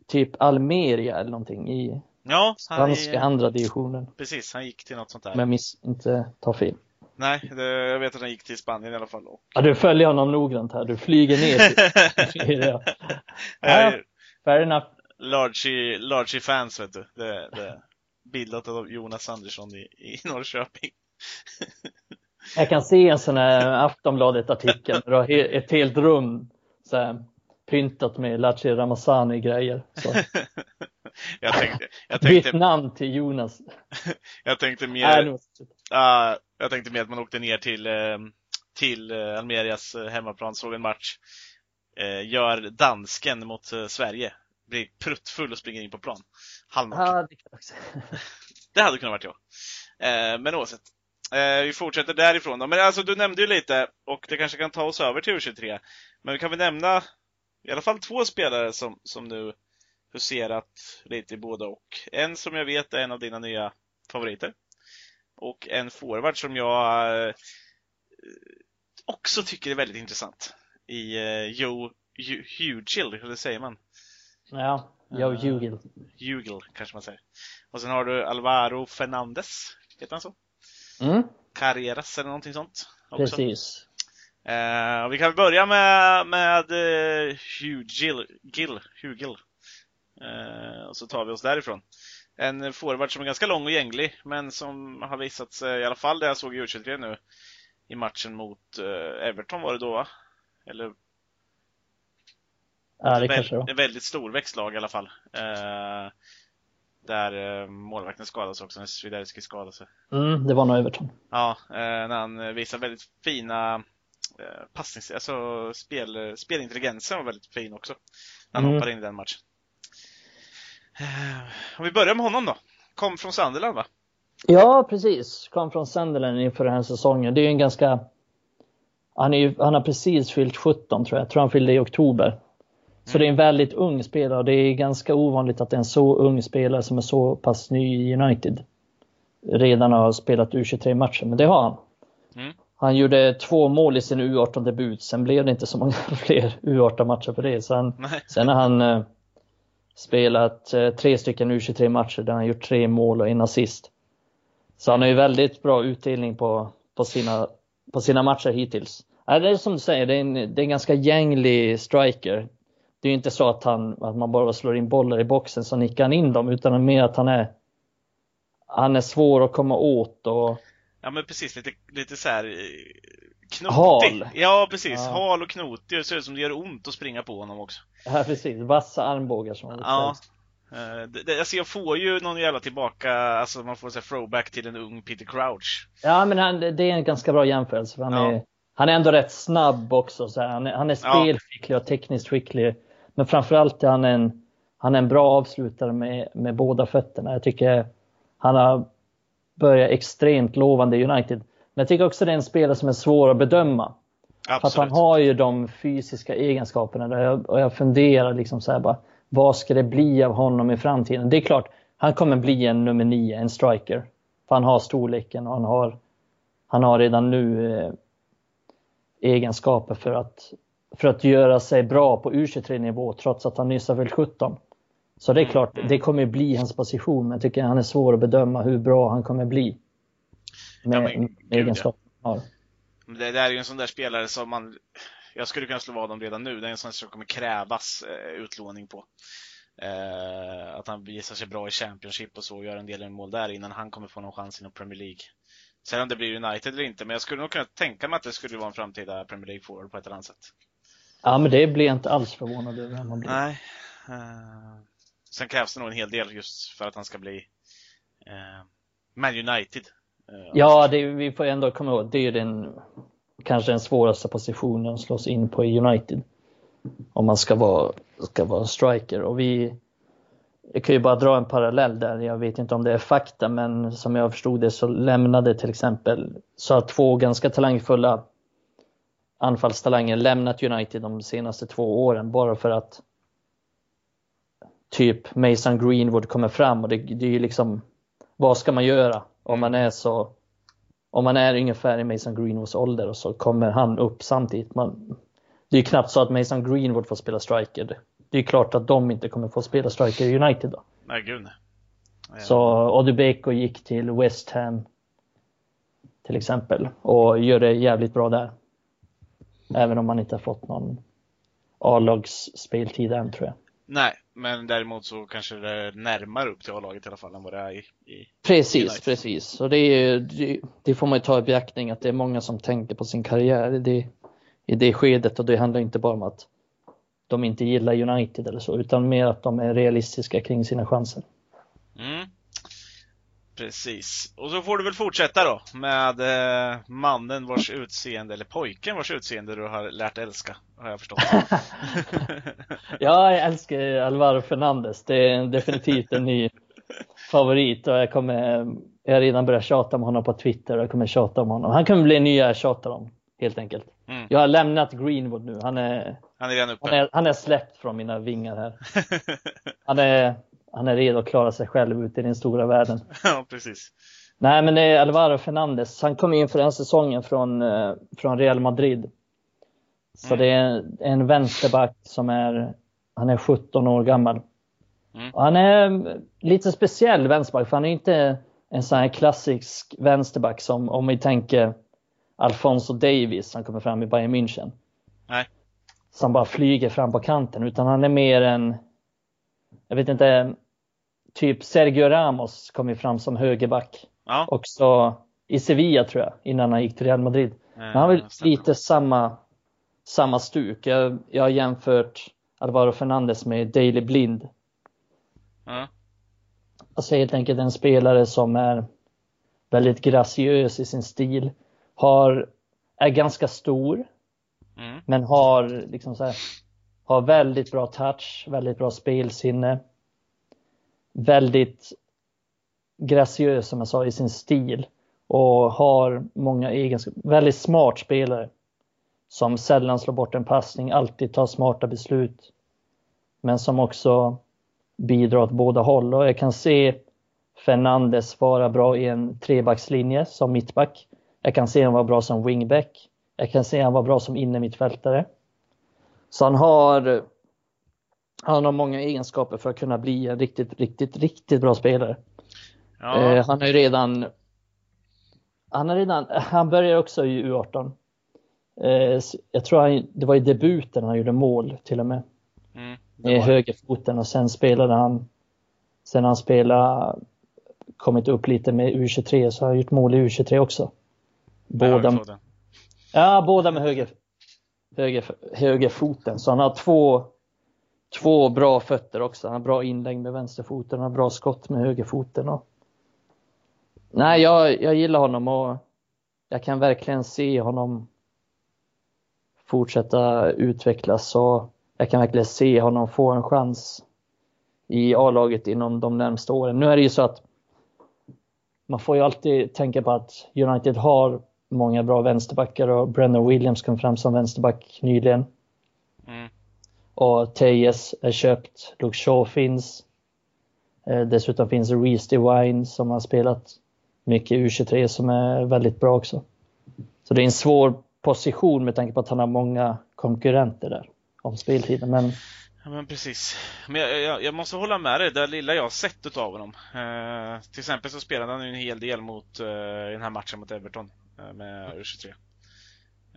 C: typ Almeria eller någonting i
B: Ja, han,
C: spanska andra divisionen.
B: precis. Han gick till något sånt där.
C: Om jag miss, inte tar fel.
B: Nej, det, jag vet att han gick till Spanien i alla fall. Och...
C: Ja, du följer honom noggrant här. Du flyger ner till. *laughs*
B: Jag är
C: Fair enough.
B: Largy, Largy fans vet du. Det, det bildat av Jonas Andersson i, i Norrköping.
C: Jag kan se en sån här Aftonbladet-artikel ett helt rum så här, pyntat med Laci Ramazani-grejer. *laughs*
B: Jag tänkte, jag tänkte,
C: namn till Jonas. *laughs*
B: jag tänkte mer, ah, jag tänkte mer att man åkte ner till, eh, till eh, Almerias eh, hemmaplan, såg en match, gör dansken mot Sverige, blir pruttfull och springer in på plan. Halvnaken. *laughs*
C: Det
B: hade kunnat varit jag. Men oavsett. Eh, vi fortsätter därifrån då. Men alltså du nämnde ju lite, och det kanske kan ta oss över till U23. Men vi kan väl nämna i alla fall två spelare som, som nu huserat lite i båda och. En som jag vet är en av dina nya favoriter. Och en forward som jag eh, också tycker är väldigt intressant. I eh, Joe Hu- Hugel, eller säger man?
C: Ja, jag
B: Eh,
C: ljuger.
B: Hugel kanske man säger. Och sen har du Alvaro Fernandez, heter han så?
C: Mm,
B: Carreras eller någonting sånt. Också.
C: precis.
B: Eh, vi kan börja med, med eh, Hugil, Gil, Hugil. Eh, och så tar vi oss därifrån. En forward som är ganska lång och gänglig, men som har visat sig, i alla fall det jag såg i U23 nu, i matchen mot eh, Everton var det då va? Eller
C: Ja, det kanske det
B: väldigt,
C: var.
B: ett väldigt storväxt lag i alla fall. Eh, där eh, målvakten skadades också, när Swiderski skadade sig.
C: Mm, det var nog Everton.
B: Ja, eh, när han visar väldigt fina eh, passnings... Alltså spel, spelintelligensen var väldigt fin också. När han
C: Mm.
B: hoppade in i den matchen. Eh, om vi börjar med honom då. Kom från Sunderland va?
C: Ja, precis. Kom från Sunderland inför den här säsongen. Det är ju en ganska... Han, är ju, han har precis fyllt 17 tror jag. Jag tror han fyllde i oktober. Så det är en väldigt ung spelare och det är ganska ovanligt att en så ung spelare som är så pass ny i United redan har spelat U23-matcher, men det har han.
B: Mm.
C: Han gjorde två mål i sin U18-debut, sen blev det inte så många *laughs* fler U18-matcher på det. Sen, sen har han eh, spelat eh, tre stycken U23-matcher där han gjort tre mål och en assist. Så han har ju väldigt bra utdelning på, på, sina, på sina matcher hittills. Ja, det är som du säger, det är en, det är en ganska gänglig striker. Det är ju inte så att, han, att man bara slår in bollar i boxen så nickar han in dem, utan mer att han är han är svår att komma åt och
B: Ja men precis, lite, lite så här eh, knotig.
C: Hal.
B: Ja precis,
C: Ja.
B: hal och knotig. Det ser ut som det gör ont att springa på honom också.
C: ja, precis, vassa armbågar som man
B: Ja. Eh, det, det, alltså jag får ju någon jävla tillbaka, alltså man får säga throwback till en ung Peter Crouch.
C: Ja, men han, det är en ganska bra jämförelse. för Han,
B: Ja.
C: är, han är ändå rätt snabb också. Så. Han, är, han är spelskicklig och tekniskt skicklig. Men framförallt är han en, han är en bra avslutare med, med båda fötterna. Jag tycker han har börjat extremt lovande i United. Men jag tycker också det är en spelare som är svår att bedöma. För att
B: Absolut.
C: han har ju de fysiska egenskaperna där jag, och jag funderar liksom så här bara, vad ska det bli av honom i framtiden? Det är klart, han kommer bli en nummer nio, en striker. För han har storleken och han har, han har redan nu eh, egenskaper för att, för att göra sig bra på U23-nivå trots att han nyss har fyllt 17. Så det är
B: Mm,
C: klart,
B: mm.
C: det kommer bli hans position, men jag tycker han är svår att bedöma hur bra han kommer bli. Med,
B: Ja, men
C: med
B: ja. Det, det är ju en sån där spelare som man, jag skulle kunna slå vad om redan nu. Det är en sån som kommer krävas eh, utlåning på. Eh, att han visar sig bra i Championship och så och gör en del mål där innan han kommer få någon chans inom Premier League. Sen om det blir United eller inte, men jag skulle nog kunna tänka mig att det skulle vara en framtida Premier League forward på ett eller annat sätt.
C: Ja, men det blir jag inte alls förvånad över om han blir.
B: Nej. Eh, sen krävs det nog en hel del just för att han ska bli eh, Man United. Eh,
C: Ja, det, vi får ändå komma ihåg, det är den kanske den svåraste positionen att slås in på i United. Om man ska vara, ska vara striker. Och vi, jag kan ju bara dra en parallell där, jag vet inte om det är fakta, men som jag förstod det så lämnade till exempel, så har två ganska talangfulla anfallstalanger lämnat United de senaste två åren bara för att typ Mason Greenwood kommer fram och det, det är ju liksom, vad ska man göra om man är så, om man är ungefär i Mason Greenwoods ålder och så kommer han upp samtidigt. Man, det är ju knappt så att Mason Greenwood får spela striker. Det är klart att de inte kommer få spela striker i United då.
B: Nej, gud
C: Så Odubeko gick till West Ham till exempel och gör det jävligt bra där. Även om han inte har fått någon A-lags speltid än tror jag.
B: Nej, men däremot så kanske det är närmare upp till A-laget i alla fall än vad det är i, i
C: Precis,
B: United.
C: precis. Och det, är, det, det får man ju ta i beaktning att det är många som tänker på sin karriär i det, i det skedet och det handlar inte bara om att de inte gillar United eller så utan mer att de är realistiska kring sina chanser.
B: Mm. Precis. Och så får du väl fortsätta då med eh, mannen vars utseende, eller pojken vars utseende du har lärt älska, har jag förstått. *laughs*
C: Ja, jag älskar Alvaro Fernandez. Det är definitivt en ny favorit och jag kommer, jag har redan börjat tjata om honom på Twitter och jag kommer tjata om honom. Han kommer bli en ny jag tjatar om, helt enkelt.
B: Mm.
C: Jag har lämnat Greenwood nu. Han är,
B: Han är
C: han är, han är släppt från mina vingar här. *laughs* Han är, han är redo att klara sig själv ute i den stora världen. *laughs*
B: ja, precis.
C: Nej, men det är Alvaro Fernandez. Han kom in för den säsongen från, eh, från Real Madrid. Så
B: Mm.
C: det är en vänsterback som är, han är 17 år gammal.
B: Mm.
C: Han är lite speciell vänsterback, för han är inte en sån här klassisk vänsterback som om vi tänker Alfonso Davis som kommer fram i Bayern München.
B: Nej.
C: Som bara flyger fram på kanten, utan han är mer en, jag vet inte, typ Sergio Ramos kom ju fram som högerback.
B: Ja.
C: Också i Sevilla tror jag, innan han gick till Real Madrid. Men han har väl lite samma, samma stuk. Jag, jag har jämfört Alvaro Fernandez med Daley Blind.
B: Ja.
C: Alltså helt enkelt en spelare som är väldigt graciös i sin stil. Har, är ganska stor,
B: Mm.
C: men har liksom så här, har väldigt bra touch, väldigt bra spelsinne. Väldigt graciös som jag sa i sin stil och har många egenskaper. Väldigt smart spelare som sällan slår bort en passning, alltid tar smarta beslut. Men som också bidrar åt båda håll och jag kan se Fernandes vara bra i en trebackslinje som mittback. Jag kan se honom vara bra som wingback. Jag kan se honom vara bra som innermittfältare. Så han har, han har många egenskaper för att kunna bli en riktigt, riktigt, riktigt bra spelare.
B: Ja.
C: Eh, han har ju redan, han har redan, han börjar också i U18. Eh, jag tror han, det var i debuten han gjorde mål till och med.
B: Mm.
C: Med högerfoten och sen spelade han, sen han spelade, kommit upp lite med U23 så har han gjort mål i U23 också. Båda, ja, båda med höger, höger, högerfoten. Så han har två, två bra fötter också. Han har bra inlägg med vänsterfoten, han har bra skott med högerfoten. Och... Nej, jag, jag gillar honom och jag kan verkligen se honom fortsätta utvecklas och jag kan verkligen se honom få en chans i A-laget inom de närmsta åren. Nu är det ju så att man får ju alltid tänka på att United har många bra vänsterbackar och Brennan Williams kom fram som vänsterback nyligen.
B: Mm.
C: Och Tejes är köpt, Luke Shaw finns. Eh, dessutom finns Reece DeWine som har spelat mycket i U23 som är väldigt bra också. Så det är en svår position med tanke på att han har många konkurrenter där om speltiden. Men
B: Ja, men precis. Men jag, jag, jag måste hålla med dig, det lilla jag har sett utav honom. Eh, till exempel så spelade han ju en hel del mot, eh, i den här matchen mot Everton eh, med U23.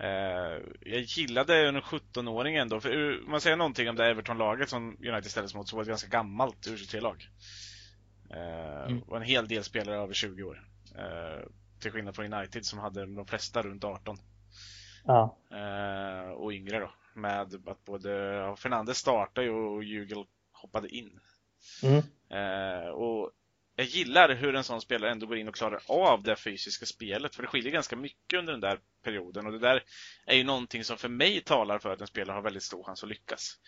B: Eh, jag gillade under 17-åring ändå, för om man säger någonting om det Everton-laget som United ställdes mot så var det ett ganska gammalt U23-lag. Eh,
C: Mm.
B: Och en hel del spelare över 20 år. Eh, till skillnad från United som hade de flesta runt 18
C: ja,
B: och yngre då. Med att både Fernandes startade och Jugel hoppade in.
C: mm,
B: och jag gillar hur en sån spelare ändå går in och klarar av det fysiska spelet, för det skiljer ganska mycket under den där perioden och det där är ju någonting som för mig talar för att en spelare har väldigt stor chans att lyckas.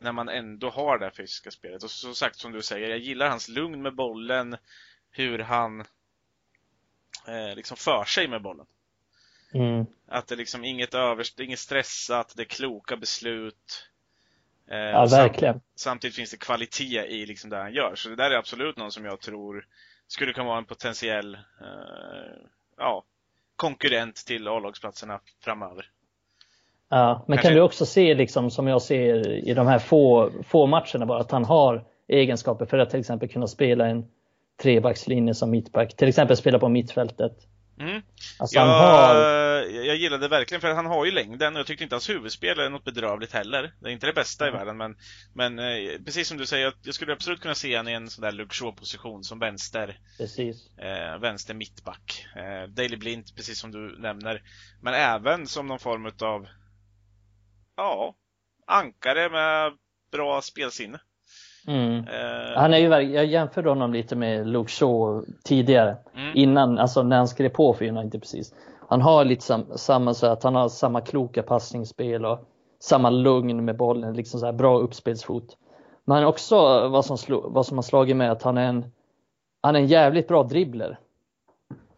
B: när man ändå har det fysiska spelet. Och som sagt, som du säger, jag gillar hans lugn med bollen, hur han eh, liksom för sig med bollen.
C: Mm.
B: Att det liksom inget överst, inget stressat, det är kloka beslut. Eh,
C: Ja, verkligen.
B: samtidigt finns det kvalitet i liksom det han gör. Så det där är absolut någon som jag tror skulle kunna vara en potentiell eh, ja, konkurrent till A-lagsplatserna framöver.
C: Ja, men
B: Kanske-
C: kan du också se, liksom, som jag ser i de här få, få matcherna bara, att han har egenskaper för att till exempel kunna spela en trebackslinje som mittback. Till exempel spela på mittfältet.
B: Mm.
C: Alltså
B: Jag,
C: har,
B: jag gillade verkligen, för han har ju längden och jag tyckte inte hans huvudspel är något bedrövligt heller. Det är inte det bästa i världen, men, men eh, precis som du säger, jag- jag skulle absolut kunna se honom i en sån där Luke Shaw-position som vänster,
C: precis.
B: eh, vänster mittback. Eh, Daily Blind, precis som du nämner. Men även som någon form utav ja, ankare med bra spelsinne.
C: Mm.
B: Eh,
C: Han är ju, jag jämförde honom lite med Luke Shaw tidigare.
B: Mm.
C: Innan, alltså när han skrev på för United precis. Han har lite sam, samma så att han har samma kloka passningsspel och samma lugn med bollen, liksom så här bra uppspelsfot. Men också vad som, slo, vad som har slagit med att han är en, han är en jävligt bra dribbler.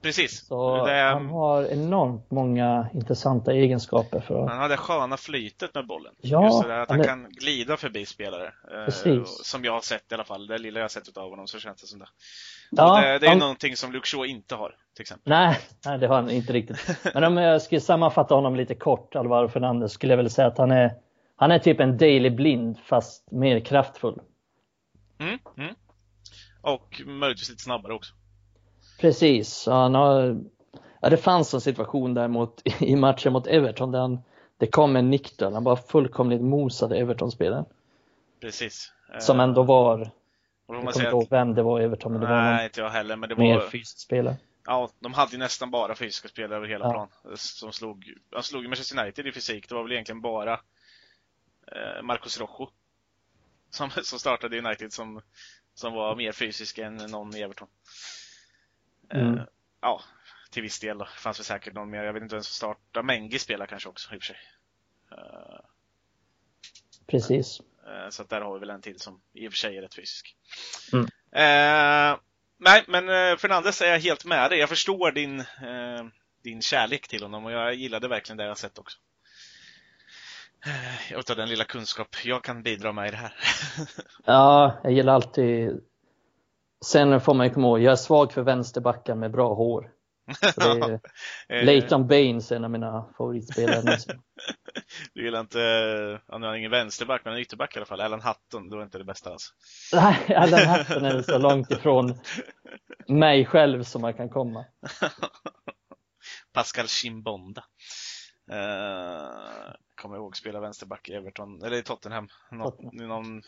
B: Precis.
C: Så
B: Det
C: han har enormt många intressanta egenskaper för att
B: Han har det sköna flytet med bollen.
C: Ja,
B: Just det där att han
C: han är-
B: kan glida förbi spelare. Eh,
C: Precis.
B: Som jag har sett i alla fall. Det lilla jag har sett av honom så känns det som det.
C: Ja,
B: det, det är
C: han-
B: någonting som Luke Shaw inte har, till exempel.
C: Nej, nej, det har han inte riktigt. Men om jag skulle sammanfatta honom lite kort, Alvaro Fernandez, skulle jag väl säga att han är, han är typ en Daily Blind fast mer kraftfull.
B: Mm, mm. Och möjligtvis lite snabbare också.
C: Precis, han har, ja, det fanns en situation där mot, *laughs* i matchen mot Everton där han, det kom en nick där, han bara fullkomligt mosade Everton-spelaren.
B: Precis. Eh,
C: Som ändå var,
B: och
C: jag kommer inte ihåg vem det var i Everton, men det var
B: Nej,
C: någon
B: inte jag heller. Men det
C: mer
B: var,
C: fysisk spelare.
B: ja, de hade ju nästan bara fysiska spelare över hela
C: Ja.
B: plan. eh, Som slog, han slog ju Manchester United i fysik. Det var väl egentligen bara eh, Marcos Rojo som, som startade United som, som var mer fysisk än någon i Everton. Eh,
C: Mm.
B: ja, till viss del då. Fanns väl säkert någon mer. Jag vet inte vem som startade. Mengi spelar kanske också i och för sig. Eh,
C: Precis.
B: Eh, Så där har vi väl en till som i och för sig är rätt fysisk.
C: Mm.
B: Eh, nej, men eh, Fernandes är jag helt med dig. Jag förstår din, eh, din kärlek till honom och jag gillade verkligen det jag sett också. Eh, utav den lilla kunskap jag kan bidra med i det här. *laughs*
C: Ja, jag gillar alltid Sen får man ju komma ihåg, jag är svag för vänsterbackar med bra hår. *laughs*
B: Eh,
C: Leighton Baines är en av mina favoritspelare. *laughs*
B: Du gillar inte, han har ingen vänsterback, men en ytterback i alla fall. Alan Hutton, då är inte det bästa alltså.
C: Nej, *laughs* Allan Hutton är så långt ifrån mig själv som man kan komma.
B: Pascal Chimbonda. Uh, kommer ihåg spela vänsterback i Everton, eller i Tottenham.
C: Tottenham.
B: någon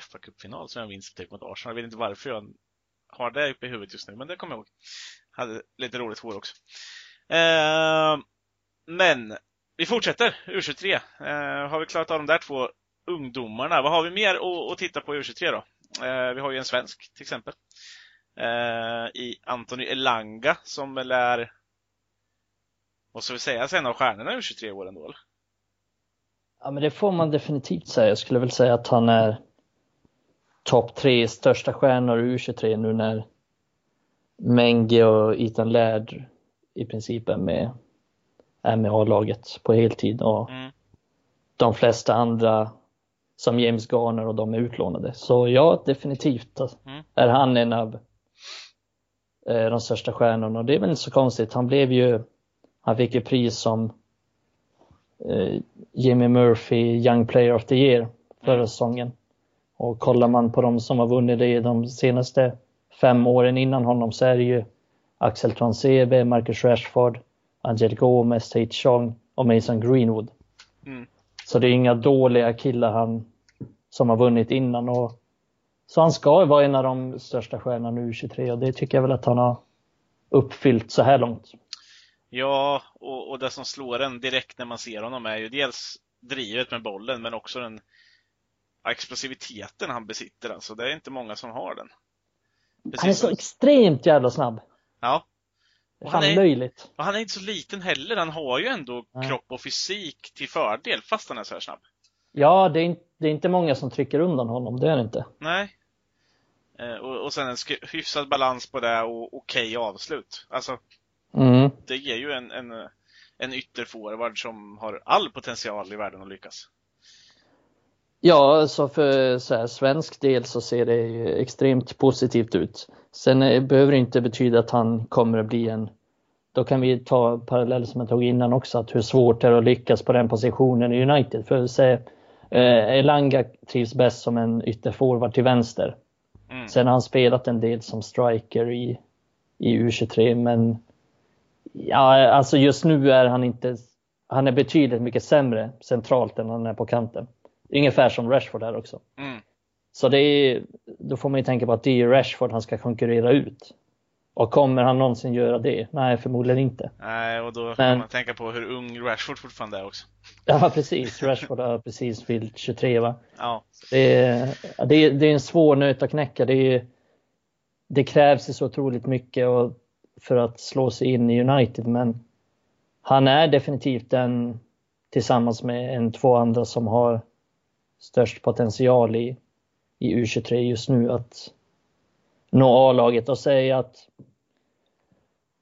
B: fa Cup-final som jag minns typ mot Arsenal. Jag vet inte varför jag har det uppe i huvudet just nu, men det kommer jag ihåg. Hade lite roligt hår också. Eh, men vi fortsätter, U23. Eh, har vi klarat av de där två ungdomarna? Vad har vi mer att, att titta på i U23 då? Eh, vi har ju en svensk till exempel. Eh, I Anthony Elanga som väl är vad ska vi säga alltså en av stjärnorna i U23 år ändå?
C: Ja, men det får man definitivt säga. Jag skulle väl säga att han är topp tre största stjärnor i U23 nu när Menge och Ethan Laird i princip är med, är med A-laget på heltid och
B: Mm.
C: de flesta andra som James Garner och de är utlånade. Så ja, definitivt
B: Mm.
C: är han en av eh, de största stjärnorna och det är väl inte så konstigt. Han blev ju, han fick ju pris som eh, Jimmy Murphy Young Player of the Year förra
B: Mm.
C: säsongen. Och kollar man på de som har vunnit det de senaste fem åren innan honom så är det ju Axel Transebe, Marcus Rashford, Angel Gomez, Tate Chong och Mason Greenwood.
B: Mm.
C: Så det är inga dåliga killar han som har vunnit innan. Och, så han ska ju vara en av de största stjärnorna nu 23 och det tycker jag väl att han har uppfyllt så här långt.
B: Ja, och, och det som slår en direkt när man ser honom är ju dels drivet med bollen men också den explosiviteten han besitter. Alltså, det är inte många som har den.
C: Han är så
B: som-
C: extremt jävla snabb.
B: Ja, Och han är-
C: löjligt.
B: och han är inte så liten heller. Han har ju ändå
C: Nej.
B: kropp och fysik till fördel fast han är så här snabb.
C: Ja, det är, inte, det är inte många som trycker undan honom, det är det inte.
B: Nej. Eh, och, och sen en hyfsad balans på det och okej avslut. Alltså,
C: Mm.
B: det ger ju en, en, en ytterforward som har all potential i världen att lyckas.
C: Ja, så för så här, svensk del så ser det ju extremt positivt ut. Sen eh, behöver det inte betyda att han kommer att bli en då kan vi ta parallell som jag tog innan också, att hur svårt det är att lyckas på den positionen i United. För säga, eh, Elanga trivs bäst som en ytterforward till vänster.
B: Mm.
C: Sen har han spelat en del som striker i, i U23, men ja, alltså just nu är han inte, han är betydligt mycket sämre centralt än han är på kanten. Ungefär som Rashford är också.
B: Mm.
C: Så det är, då får man ju tänka på att det är Rashford han ska konkurrera ut. Och kommer han någonsin göra det? Nej, förmodligen inte.
B: Nej, och då
C: Men-
B: kan man tänka på hur ung Rashford fortfarande är också.
C: Ja, *laughs* precis. Rashford har precis fyllt 23 va?
B: Ja.
C: Det är, det är, det är en svår nöt att knäcka. Det, är, det krävs ju så otroligt mycket och, för att slå sig in i United, men han är definitivt den tillsammans med en två andra som har störst potential i, i U23 just nu att nå A-laget och säga att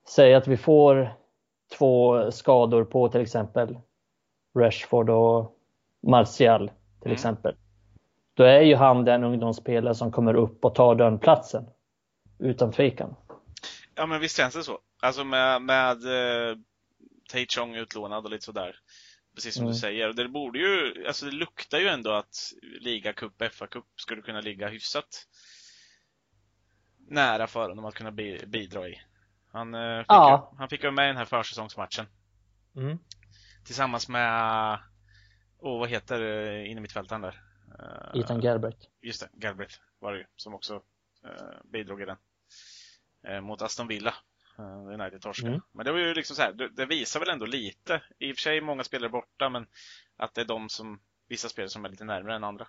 C: säga att vi får två skador på till exempel Rashford och Martial till
B: Mm.
C: exempel. Då är ju han den ungdomsspelare som kommer upp och tar den platsen. Utan tvekan.
B: Ja, men visst känns det så. Alltså med, med eh, Tai Chong utlånad och lite sådär. Precis som
C: Mm.
B: du säger. Och Det borde ju, alltså det luktar ju ändå att ligacup, FA-cup skulle kunna ligga hyfsat nära för honom att kunna bi- bidra i. Han, eh, fick,
C: Ja.
B: ju, han fick ju med i den här försäsongsmatchen.
C: Mm.
B: Tillsammans med, åh vad heter uh, innermittfältaren där? Eh,
C: Ethan Galbraith.
B: Just det, Galbraith var det ju, som också eh, bidrog i den. Mot Aston Villa. Uh, United torskade.
C: Mm.
B: Men det var ju liksom så här, det, det visar väl ändå lite. I och för sig många spelare borta, men att det är de som, vissa spelare som är lite närmare än andra.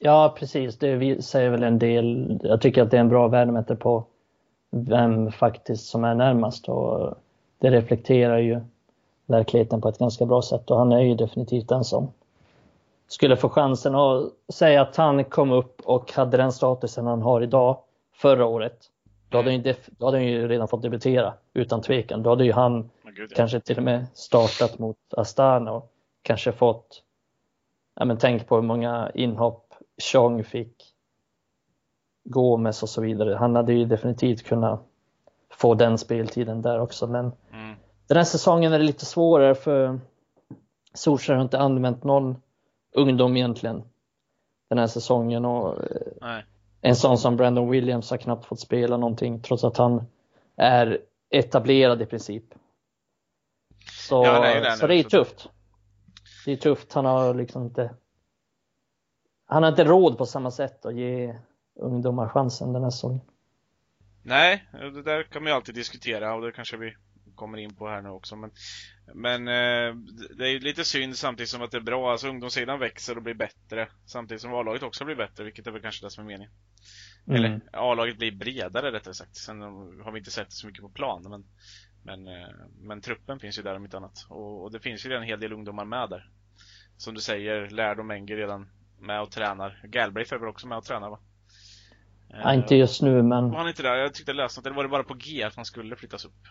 C: Ja, precis. Det säger väl en del. Jag tycker att det är en bra värdemätare på vem faktiskt som är närmast och det reflekterar ju verkligheten på ett ganska bra sätt och han är ju definitivt den som skulle få chansen att säga att han kom upp och hade den statusen han har idag förra året. Då hade, han ju def- då hade han ju redan fått debutera utan tvekan. Då hade ju han
B: gud, ja.
C: kanske till och med startat mot Astana och kanske fått, ja men tänk på hur många inhopp Chong fick, Gomes och så vidare. Han hade ju definitivt kunnat få den speltiden där också men
B: Mm.
C: den här säsongen är det lite svårare för Solskjaer har inte använt någon ungdom egentligen den här säsongen och eh,
B: Nej.
C: En sån som Brandon Williams har knappt fått spela någonting trots att han är etablerad i princip. Så,
B: Ja, ju där
C: så det är
B: så-
C: tufft. Det är tufft. Han har liksom inte han har inte råd på samma sätt att ge ungdomar chansen den här säsongen.
B: Nej, det där kan man ju alltid diskutera och det kanske vi kommer in på här nu också. Men, men eh, det är ju lite synd samtidigt som att det är bra. Alltså ungdomssidan växer och blir bättre. Samtidigt som A-laget också blir bättre, vilket är väl kanske det som är meningen.
C: Mm.
B: Eller A-laget blir bredare rättare sagt. Sen har vi inte sett så mycket på plan. Men, men, eh, men truppen finns ju där om inte annat. Och, och det finns ju redan en hel del ungdomar med där. Som du säger, Lärd och Menger redan med och tränar. Galbraith är väl också med och tränar va?
C: Ja, inte just nu men
B: var han inte där? Jag tyckte jag läste något, eller var det bara på G att han skulle flyttas upp?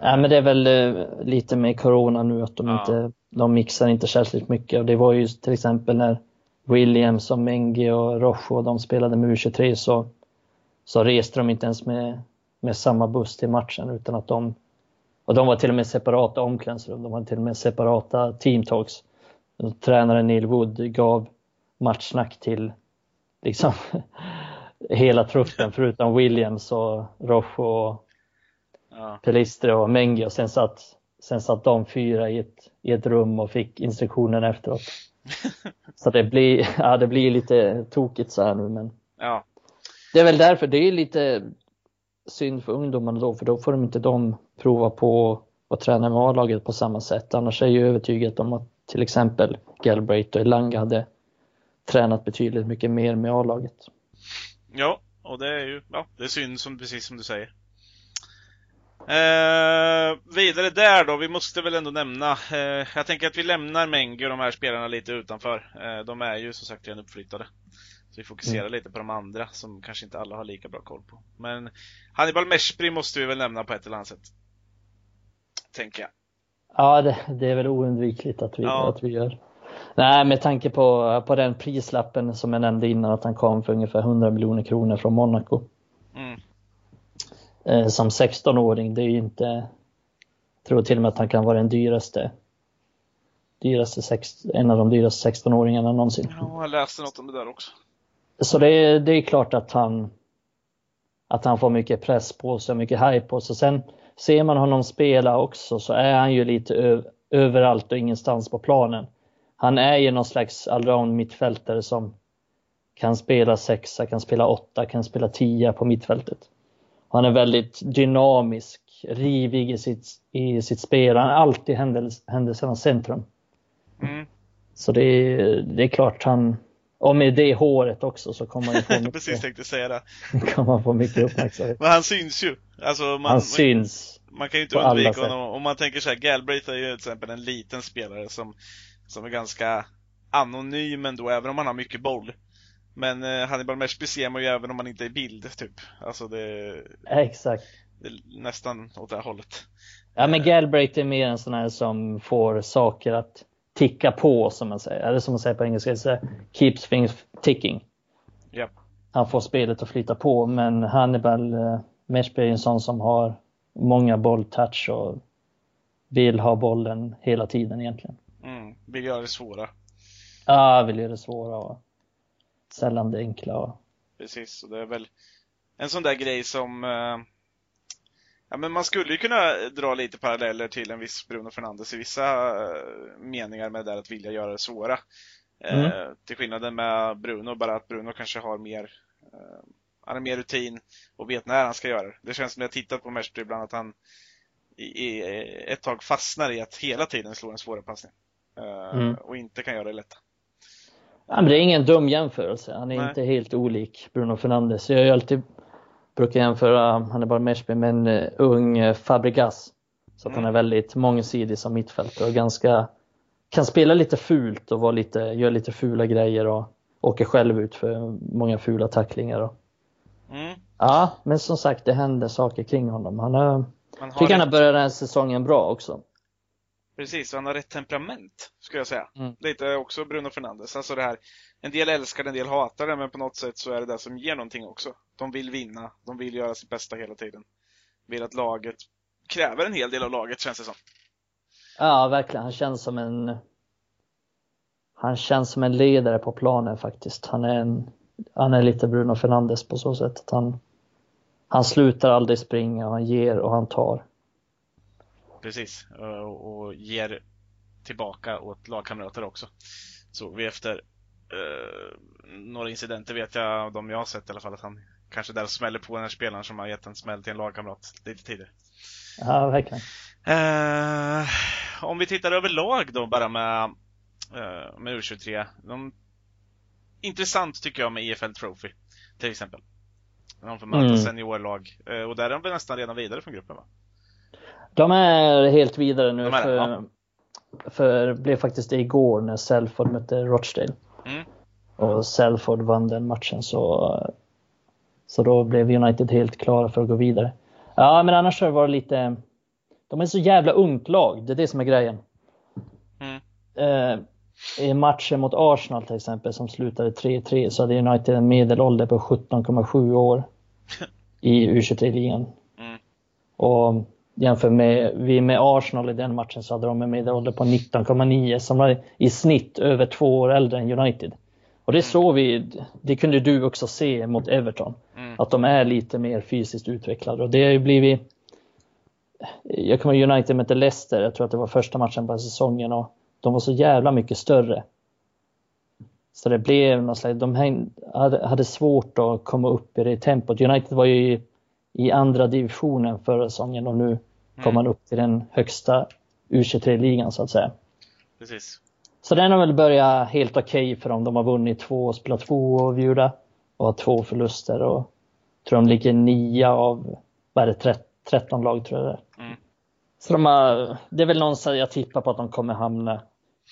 C: Nej, men det är väl eh, lite med corona nu att de
B: Ja.
C: inte, de mixar inte särskilt mycket och det var ju till exempel när Williams och Mengi och Rojo de spelade med U23 så, så reste de inte ens med, med samma buss till matchen utan att de och de var till och med separata omklädningsrum, de hade till och med separata team talks. Tränaren Neil Wood gav matchsnack till liksom *laughs* hela truppen förutom Williams och Rojo och
B: Ja.
C: Pelistri och Mengi och sen satt, sen satt de fyra i ett, i ett rum och fick instruktionen efteråt. *laughs* Så det blir, ja, det blir lite tokigt så här nu men
B: ja.
C: det är väl därför det är lite synd för ungdomarna då för då får de inte de prova på att träna med A-laget på samma sätt. Annars är jag övertygad om att till exempel Galbraith och Elanga hade tränat betydligt mycket mer med A-laget.
B: Ja, och det är ju, ja, det är synd som, precis som du säger. Eh, vidare där då, vi måste väl ändå nämna, eh, jag tänker att vi lämnar Mengi och de här spelarna lite utanför. Eh, de är ju som sagt redan uppflyttade. Så vi fokuserar mm. lite på de andra som kanske inte alla har lika bra koll på. Men Hannibal Meshbri måste vi väl nämna på ett eller annat sätt. Tänker jag.
C: Ja, det, det är väl oundvikligt att vi, ja. att vi gör. Nej, med tanke på, på den prislappen som jag nämnde innan att han kom för ungefär 100 miljoner kronor från Monaco. Eh, som 16-åring, det är ju inte... Jag tror till och med att han kan vara den dyraste. dyraste sex, en av de dyraste 16-åringarna någonsin.
B: Ja, jag läste något om det där också.
C: Så det är, det är klart att han att han får mycket press på sig, mycket hype på sig. Sen ser man honom spela också så är han ju lite överallt och ingenstans på planen. Han är ju någon slags allround mittfältare som kan spela sexa, kan spela åtta, kan spela tia på mittfältet. Han är väldigt dynamisk, rivig i sitt, i sitt spel. Han är alltid händelsernas centrum. Mm. Så det är, det är klart han, och med det håret också så kommer han få *laughs* mycket,
B: Precis tänkte säga det. *laughs*
C: kommer han få mycket uppmärksamhet.
B: Men han syns ju. Alltså man,
C: han syns.
B: Man kan ju inte undvika honom. Om man tänker så här, Galbraith är ju till exempel en liten spelare som, som är ganska anonym ändå, även om han har mycket boll. Men eh, Hannibal Meshby ser man ju även om man inte är bild, typ. Alltså det...
C: Exakt.
B: Det är nästan åt det här hållet.
C: Ja, men Galbraith är mer en sån här som får saker att ticka på, som man säger. Eller som man säger på engelska, så keeps things ticking.
B: Yep.
C: Han får spelet att flyta på, men Hannibal eh, Meshby är en sån som har många bolltouch och vill ha bollen hela tiden egentligen.
B: Mm, vill göra det svåra.
C: Ja, vill göra det svåra och sällan det enkla. Och...
B: Precis, och det är väl en sån där grej som eh, Ja, men man skulle ju kunna dra lite paralleller till en viss Bruno Fernandes i vissa eh, meningar med det där att vilja göra det svåra. Eh, mm. Eh, till skillnaden med Bruno, bara att Bruno kanske har mer eh, han har mer rutin och vet när han ska göra det. Det känns som jag tittat på Merstry ibland att han i, i, ett tag fastnar i att hela tiden slå en svåra passning. Eh, mm. Och inte kan göra det lätta.
C: Ja, det är ingen dum jämförelse. Han är Nej. inte helt olik Bruno Fernandes. Jag har alltid brukar jämföra, han är bara Meshby med en uh, ung uh, Fabregas. Så att mm. han är väldigt mångsidig som mittfältare och ganska kan spela lite fult och vara lite, gör lite fula grejer och åker själv ut för många fula tacklingar. Och... Mm. Ja, men som sagt det händer saker kring honom. Han har, han tycker han har börjat den här säsongen bra också.
B: Precis, och han har rätt temperament, skulle jag säga. Mm. Lite också Bruno Fernandes. Alltså det här, en del älskar det, en del hatar det, men på något sätt så är det det som ger någonting också. De vill vinna, de vill göra sitt bästa hela tiden. Vill att laget kräver en hel del av laget, känns det som.
C: Ja, verkligen. Han känns som en han känns som en ledare på planen faktiskt. Han är, en, han är lite Bruno Fernandes på så sätt att han, han slutar aldrig springa, han ger och han tar.
B: Precis, och ger tillbaka åt lagkamrater också. Såg vi efter eh, några incidenter vet jag, de jag har sett i alla fall, att han kanske där smäller på den här spelaren som har gett en smäll till en lagkamrat lite tidigare.
C: Ja, verkligen.
B: Eh, om vi tittar överlag då bara med, eh, med U23. De, intressant tycker jag med EFL Trophy, till exempel. De får möta mm. seniorlag. Eh, och där är de nästan redan vidare från gruppen va?
C: De är helt vidare nu. De är för, ja. för det blev faktiskt det igår när Selford mötte Rochdale. Mm. Och Selford vann den matchen så, så då blev United helt klara för att gå vidare. Ja, men annars har det varit lite... De är så jävla ungt lag, det är det som är grejen. Mm. Eh, I matchen mot Arsenal till exempel som slutade 3-3 så hade United en medelålder på 17,7 år *laughs* i U23-ligan. Mm. Och jämför med, vi med Arsenal i den matchen så hade de en medelålder på 19,9 som var i snitt över två år äldre än United. Och det mm. såg vi, det kunde du också se mot Everton, mm. att de är lite mer fysiskt utvecklade och det har ju blivit jag kommer ihåg United mötte Leicester, jag tror att det var första matchen på säsongen och de var så jävla mycket större. Så det blev något slags, de hade svårt att komma upp i det tempot. United var ju i andra divisionen förra säsongen och nu mm. kom man upp till den högsta U23-ligan så att säga.
B: Precis.
C: Så den har väl börjat helt okej okay för dem. De har vunnit två och spelat två avgjorda och har två förluster och tror de ligger nia av, vad är det, 13 lag tror jag det är.
B: Mm.
C: Så de har, det är väl någonstans jag tippar på att de kommer hamna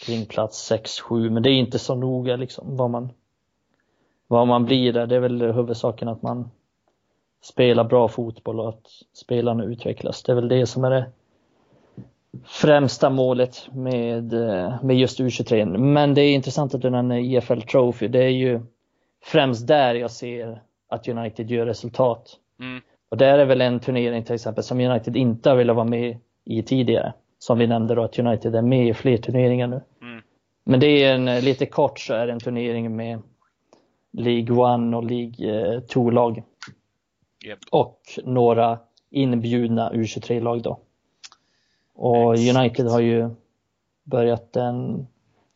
C: kring plats 6-7 men det är inte så noga liksom vad man vad man blir där. Det är väl huvudsaken att man spelar bra fotboll och att spelarna utvecklas. Det är väl det som är det främsta målet med, eh, med just U23. Men det är intressant att du nämner EFL Trophy. Det är ju främst där jag ser att United gör resultat.
B: Mm.
C: Och där är väl en turnering till exempel som United inte har velat vara med i tidigare. Som vi nämnde då att United är med i fler turneringar nu.
B: Mm.
C: Men det är en, lite kort så är det en turnering med League 1 och League 2-lag.
B: Yep.
C: Och några inbjudna U23-lag då. Och
B: Exakt.
C: United har ju börjat den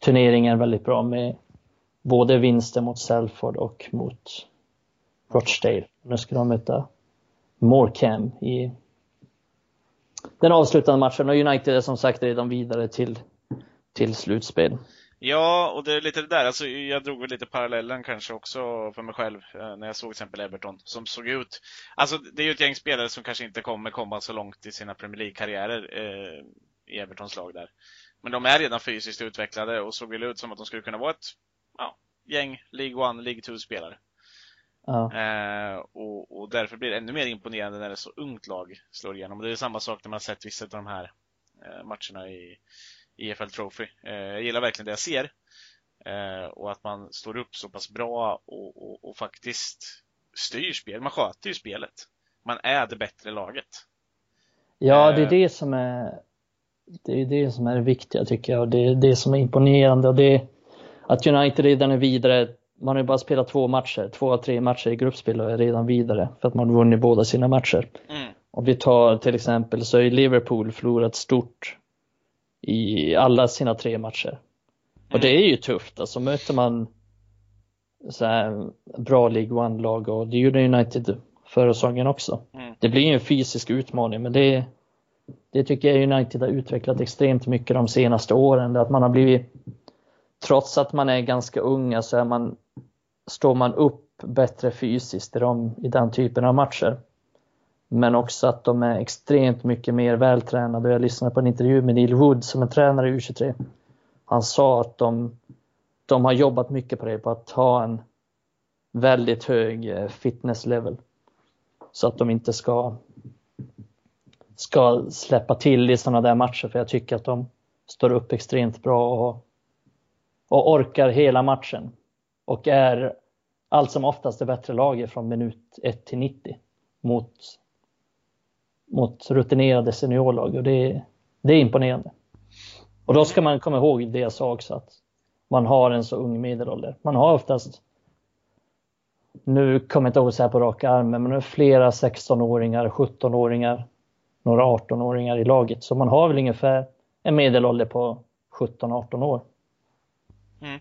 C: turneringen väldigt bra med både vinster mot Salford och mot Rochdale. Nu ska de möta Morecambe i den avslutande matchen och United är som sagt redan vidare till, till slutspel.
B: Ja, och det är lite det där, alltså jag drog väl lite parallellen kanske också för mig själv eh, när jag såg till exempel Everton som såg ut, alltså det är ju ett gäng spelare som kanske inte kommer komma så långt i sina Premier League-karriärer eh, i Evertons lag där. Men de är redan fysiskt utvecklade och såg väl ut som att de skulle kunna vara ett ja, gäng League 1, League 2-spelare.
C: Ja.
B: Eh, och, och därför blir det ännu mer imponerande när ett så ungt lag slår igenom. Och det är samma sak när man sett vissa av de här eh, matcherna i EFL Trophy. Eh, jag gillar verkligen det jag ser. Eh, och att man står upp så pass bra och, och, och faktiskt styr spel. Man sköter ju spelet. Man är det bättre laget.
C: Ja, det är
B: Eh.
C: det som är det är det som är det viktiga tycker jag och det är det som är imponerande och det är att United redan är vidare. Man har ju bara spelat två matcher, två av tre matcher i gruppspel och är redan vidare för att man har vunnit båda sina matcher.
B: Mm.
C: Om vi tar till exempel så är Liverpool förlorat stort i alla sina tre matcher. Och det är ju tufft, alltså möter man så här bra League One-lag och det gjorde United förra säsongen också.
B: Mm.
C: Det blir ju en fysisk utmaning men det, det tycker jag United har utvecklat extremt mycket de senaste åren. Att man har blivit, trots att man är ganska unga så är man, står man upp bättre fysiskt i, de, i den typen av matcher. Men också att de är extremt mycket mer vältränade. Jag lyssnade på en intervju med Neil Wood som är tränare i U23. Han sa att de, de har jobbat mycket på det, på att ha en väldigt hög eh, fitness level. Så att de inte ska, ska släppa till i sådana där matcher. För jag tycker att de står upp extremt bra och, och orkar hela matchen. Och är allt som oftast det bättre laget från minut 1 till 90 mot, mot rutinerade seniorlag och det, det är imponerande. Och då ska man komma ihåg det jag sa också att man har en så ung medelålder. Man har oftast, nu kommer jag inte ihåg så här på raka armen, men är flera 16-åringar, 17-åringar, några 18-åringar i laget. Så man har väl ungefär en medelålder på 17-18 år. Mm.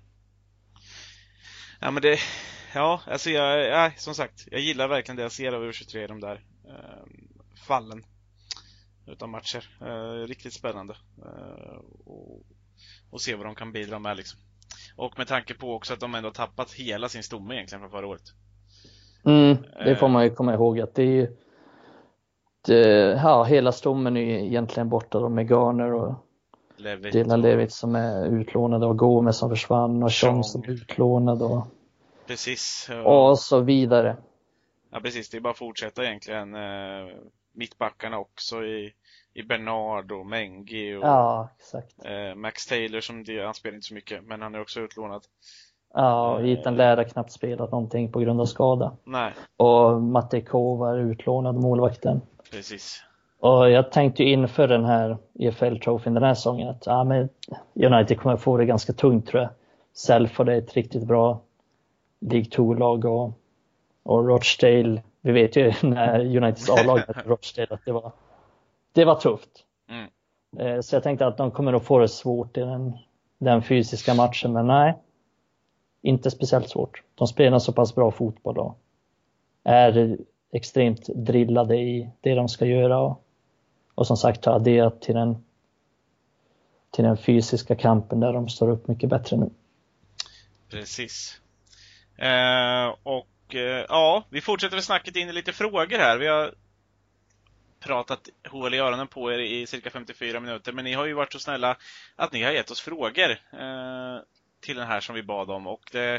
B: Ja men det, ja alltså jag, ja, som sagt, jag gillar verkligen det jag ser av U23, de där ehm, fallen utav matcher. Eh, riktigt spännande. Eh, och, och se vad de kan bidra med liksom. Och med tanke på också att de ändå har tappat hela sin stomme egentligen från förra året.
C: Mm, det får man ju komma ihåg att det är ju det, ja, hela stommen är ju egentligen borta då med Garner och
B: Levitt
C: Dylan Levitt som är utlånade och Gomez som försvann och Sean som är utlånad och,
B: Precis. Ja,
C: och så vidare.
B: ja precis, det är bara att fortsätta egentligen. Eh, mittbackarna också i, i Bernard och Mengi och
C: Ja,
B: eh, Max Taylor som det, han spelar inte så mycket, men han är också utlånad.
C: Ja, och Ethan Laird har knappt spelat någonting på grund av skada.
B: Nej,
C: Och Matte Kova är utlånad målvakten.
B: precis.
C: Och jag tänkte ju inför den här EFL-trofén den här säsongen att ja, men United kommer få det ganska tungt tror jag. Salford är ett riktigt bra League 2-lag och, och Rochdale, vi vet ju *laughs* när Uniteds *laughs* A-lag Rochdale att det var, det var tufft.
B: Mm.
C: Eh, Så jag tänkte att de kommer att få det svårt i den, den fysiska matchen, men nej. Inte speciellt svårt. De spelar så pass bra fotboll och är extremt drillade i det de ska göra. Och, och som sagt har adderat till den, till den fysiska kampen där de står upp mycket bättre nu.
B: Precis. Eh, och och eh, ja, vi fortsätter med snacket in i lite frågor här. Vi har pratat hål i öronen på er i cirka 54 minuter, men ni har ju varit så snälla att ni har gett oss frågor eh, till den här som vi bad om och det,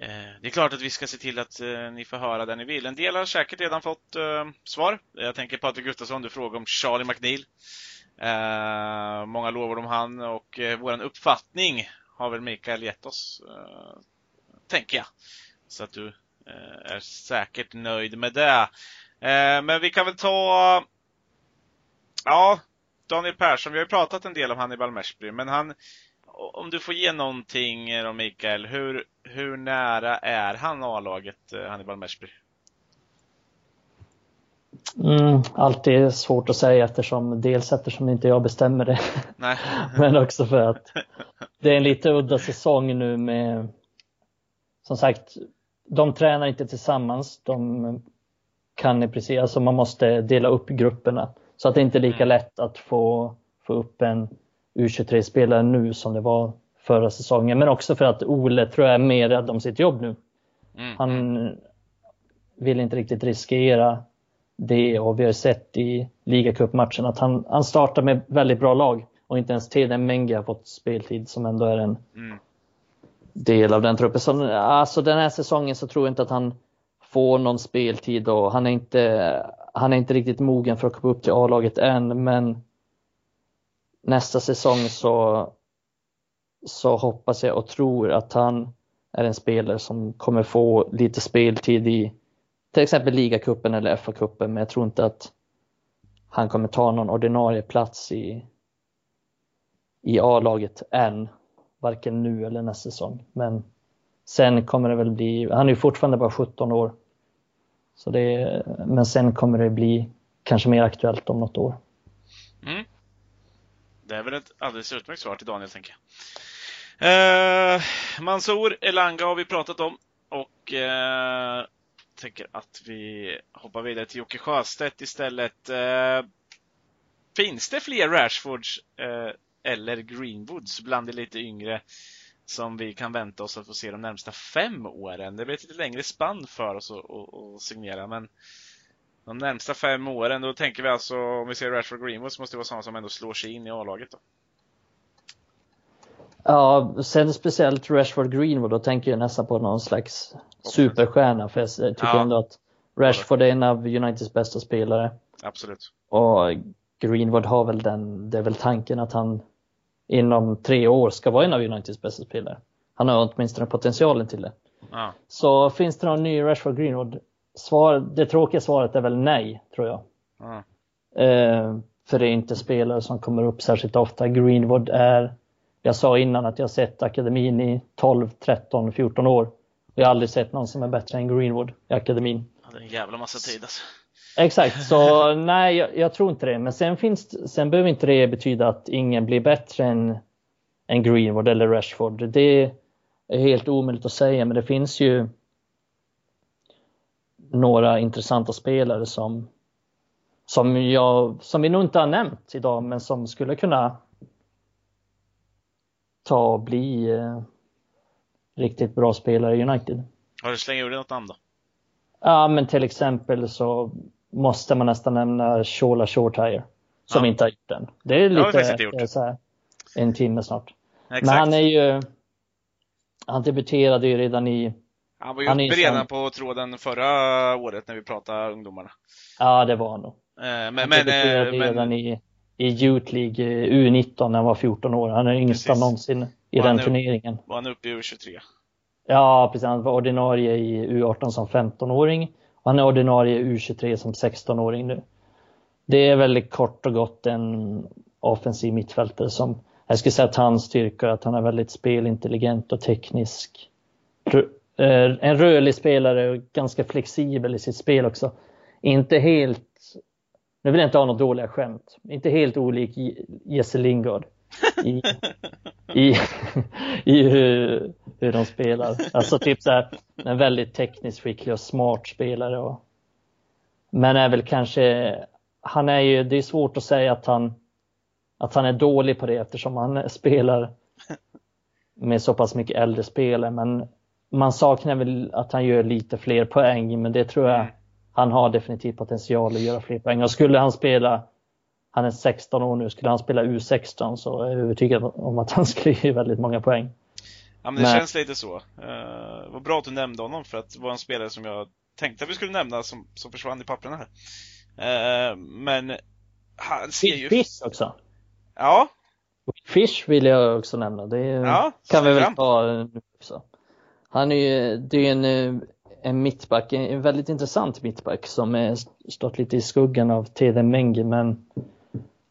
B: eh, det är klart att vi ska se till att eh, ni får höra det ni vill. En del har säkert redan fått eh, svar. Jag tänker Patrik Gustafsson, du frågade om Charlie McNeil. Eh, många lovord om han och eh, våran uppfattning har väl Mikael gett oss, eh, tänker jag. Så att du eh, är säkert nöjd med det. Eh, men vi kan väl ta, ja, Daniel Persson. Vi har ju pratat en del om Hannibal Meshby, men han, om du får ge någonting då Mikael, hur, hur nära är han A-laget eh, Hannibal Meshby?
C: Mm, alltid svårt att säga eftersom dels eftersom inte jag bestämmer det. *laughs*
B: Nej. *laughs*
C: Men också för att det är en lite udda säsong nu med som sagt, de tränar inte tillsammans. De kan i princip, alltså man måste dela upp grupperna så att det inte är lika
B: Mm.
C: lätt att få, få upp en U23-spelare nu som det var förra säsongen. Men också för att Ole tror jag är mer rädd om sitt jobb nu.
B: Mm.
C: Han vill inte riktigt riskera det och vi har sett i ligacupmatchen att han, han startar med väldigt bra lag och inte ens Teden Mengi har fått speltid som ändå är en
B: Mm
C: del av den truppen. Så alltså den här säsongen så tror jag inte att han får någon speltid och han är inte, han är inte riktigt mogen för att komma upp till A-laget än men nästa säsong så, så hoppas jag och tror att han är en spelare som kommer få lite speltid i till exempel ligacupen eller FA-cupen men jag tror inte att han kommer ta någon ordinarie plats i, i A-laget än varken nu eller nästa säsong. Men sen kommer det väl bli, han är ju fortfarande bara 17 år. Så det, men sen kommer det bli kanske mer aktuellt om något år.
B: Mm. Det är väl ett alldeles utmärkt svar till Daniel, tänker jag. Eh, Mansour Elanga har vi pratat om och eh, tänker att vi hoppar vidare till Jocke Sjöstedt istället. Eh, finns det fler Rashfords eh, eller Greenwoods bland de lite yngre som vi kan vänta oss att få se de närmsta fem åren? Det blir ett lite längre spann för oss att, att, att signera, men de närmsta fem åren, då tänker vi alltså, om vi ser Rashford Greenwood, så måste det vara sådana som ändå slår sig in i A-laget då.
C: Ja, sen speciellt Rashford Greenwood, då tänker jag nästan på någon slags superstjärna för jag tycker
B: Ja.
C: ändå att Rashford är en av Uniteds bästa spelare.
B: Absolut.
C: Och Greenwood har väl den, det är väl tanken att han inom tre år ska vara en av Uniteds bästa spelare. Han har åtminstone potentialen till det.
B: Ja.
C: Så finns det någon ny Rashford Greenwood? Svar, det tråkiga svaret är väl nej, tror jag.
B: Ja.
C: Eh, för det är inte spelare som kommer upp särskilt ofta. Greenwood är, jag sa innan att jag har sett akademin i 12, 13, 14 år. Jag har aldrig sett någon som är bättre än Greenwood i akademin.
B: Hade en jävla massa tid alltså.
C: Exakt, så *laughs* nej, jag, jag tror inte det. Men sen, finns, sen behöver inte det betyda att ingen blir bättre än, än Greenwood eller Rashford. Det är helt omöjligt att säga, men det finns ju några intressanta spelare som, som, jag, som vi nog inte har nämnt idag, men som skulle kunna ta och bli eh, riktigt bra spelare i United.
B: Har du slängt ur dig något namn då?
C: Ja, men till exempel så måste man nästan nämna Shola Shortire. Som
B: Ja.
C: inte har gjort den. Det är lite
B: gjort.
C: eh, så här, en timme snart.
B: Exakt.
C: Men han är ju Han debuterade ju redan i
B: Han var ju
C: han
B: uppe redan på tråden förra året när vi pratade ungdomarna.
C: Ja, det var han nog.
B: Eh, Men,
C: Han
B: men,
C: debuterade
B: eh,
C: redan
B: men
C: i, i Youth League eh, U19 när han var 14 år. Han är yngsta någonsin i
B: Och
C: den turneringen.
B: var han uppe i U23?
C: Ja, precis. Han var ordinarie i U18 som 15-åring. Han är ordinarie U23 som 16-åring nu. Det är väldigt kort och gott en offensiv mittfältare som jag skulle säga att hans styrka är att han är väldigt spelintelligent och teknisk. Eh, en rörlig spelare och ganska flexibel i sitt spel också. Inte helt, nu vill jag inte ha något dåliga skämt, inte helt olik Jesse Lingard i, i, i hur, hur de spelar. Alltså typ så här, en väldigt tekniskt skicklig och smart spelare. Och, men är väl kanske, han är ju, det är svårt att säga att han, att han är dålig på det eftersom han spelar med så pass mycket äldre spelare. Men man saknar väl att han gör lite fler poäng, men det tror jag
B: Mm.
C: han har definitivt potential att göra fler poäng. Och skulle han spela, han är 16 år nu, skulle han spela U16 så är jag övertygad om att han *laughs* skulle ge väldigt många poäng.
B: Ja, men det men... känns lite så. Uh, vad bra att du nämnde honom för att det var en spelare som jag tänkte att vi skulle nämna som, som försvann i papperna här. Uh, men han ser ju...
C: Fish också.
B: Ja.
C: Fish vill jag också nämna. Det ja, kan vi väl ta nu också. Han är ju, det är en, en mittback, en väldigt intressant mittback som är stått lite i skuggan av Tede Mengi men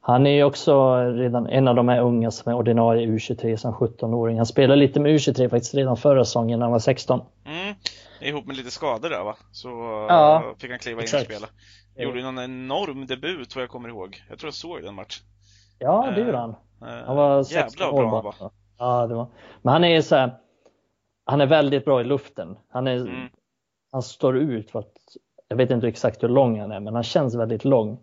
C: han är ju också redan en av de här unga som är ordinarie U23 som 17-åring. Han spelade lite med U23 faktiskt redan förra säsongen när han var 16.
B: Mm. Ihop med lite skador där va? Så ja, fick han kliva in och spela. Gjorde någon enorm debut vad jag kommer ihåg. Jag tror jag såg den matchen.
C: Ja, det gjorde han. Eh, han var 16 år bra bara. Ja, det var. Men han är så här, han är väldigt bra i luften. Han, är, mm. han står ut för att, jag vet inte exakt hur lång han är, men han känns väldigt lång.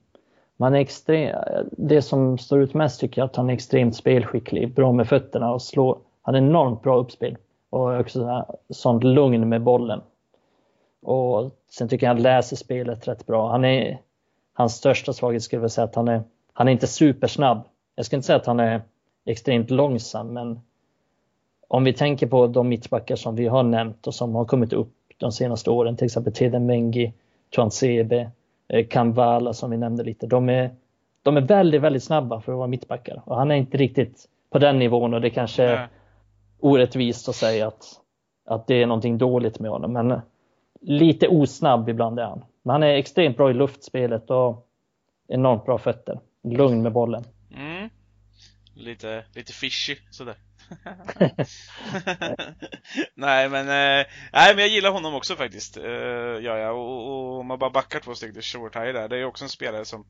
C: Man är extrem, det som står ut mest tycker jag att han är extremt spelskicklig, bra med fötterna och slår. Han är enormt bra uppspel och också sånt lugn med bollen. Och sen tycker jag han läser spelet rätt bra. Han är, hans största svaghet skulle jag säga att han är, han är inte supersnabb. Jag ska inte säga att han är extremt långsam, men om vi tänker på de mittbackar som vi har nämnt och som har kommit upp de senaste åren, till exempel Teden Mengi, Tuan Sebe, Kamvala som vi nämnde lite. De är, de är väldigt, väldigt snabba för att vara mittbackar och han är inte riktigt på den nivån och det kanske är orättvist att säga att, att det är någonting dåligt med honom. Men lite osnabb ibland är han. Men han är extremt bra i luftspelet och enormt bra fötter. Lugn med bollen.
B: Mm. Lite, lite fishy sådär. *laughs* nej men, eh, nej men jag gillar honom också faktiskt. Eh, ja, ja. Och, och om man bara backar två steg till Short High där. Det är också en spelare som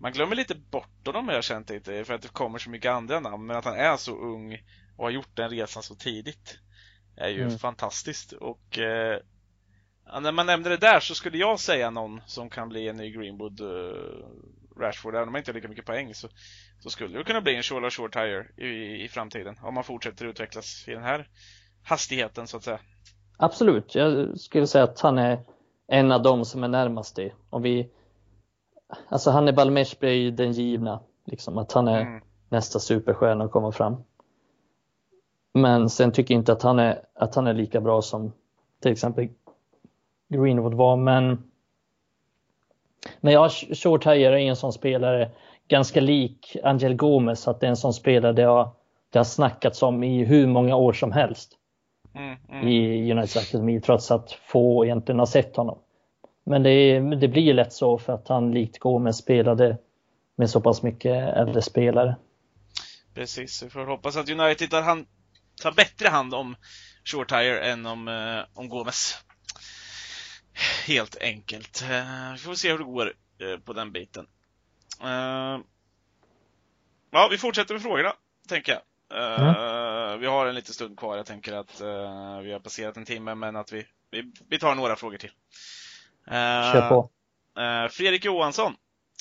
B: man glömmer lite bort honom har jag känt lite för att det kommer så mycket andra namn. Men att han är så ung och har gjort den resan så tidigt är ju mm. fantastiskt. Och eh, när man nämnde det där så skulle jag säga någon som kan bli en ny Greenwood uh, Rashford, även om man inte har lika mycket poäng så, så skulle det kunna bli en Shola Short Tire i, i framtiden om man fortsätter utvecklas i den här hastigheten så att säga.
C: Absolut, jag skulle säga att han är en av dem som är närmast det. Om vi, alltså Hannibal Meshby är ju den givna, liksom att han är mm. nästa superstjärna att komma fram. Men sen tycker jag inte att han är, att han är lika bra som till exempel Greenwood var, men men ja, Short Hire är en sån spelare, ganska lik Angel Gomes, att det är en sån spelare det har, det har snackats om i hur många år som helst. Mm, mm. I Uniteds Akademi, trots att få egentligen har sett honom. Men det, det blir lätt så för att han likt Gomes spelade med så pass mycket äldre spelare.
B: Precis, vi får hoppas att United tar, hand, tar bättre hand om Short Tire än om, eh, om Gomes helt enkelt. Eh, vi får se hur det går eh, på den biten. Eh, ja, vi fortsätter med frågorna, tänker jag. Mm. Vi har en liten stund kvar. Jag tänker att vi har passerat en timme, men att vi, vi, vi tar några frågor till.
C: Kör på.
B: Fredrik Johansson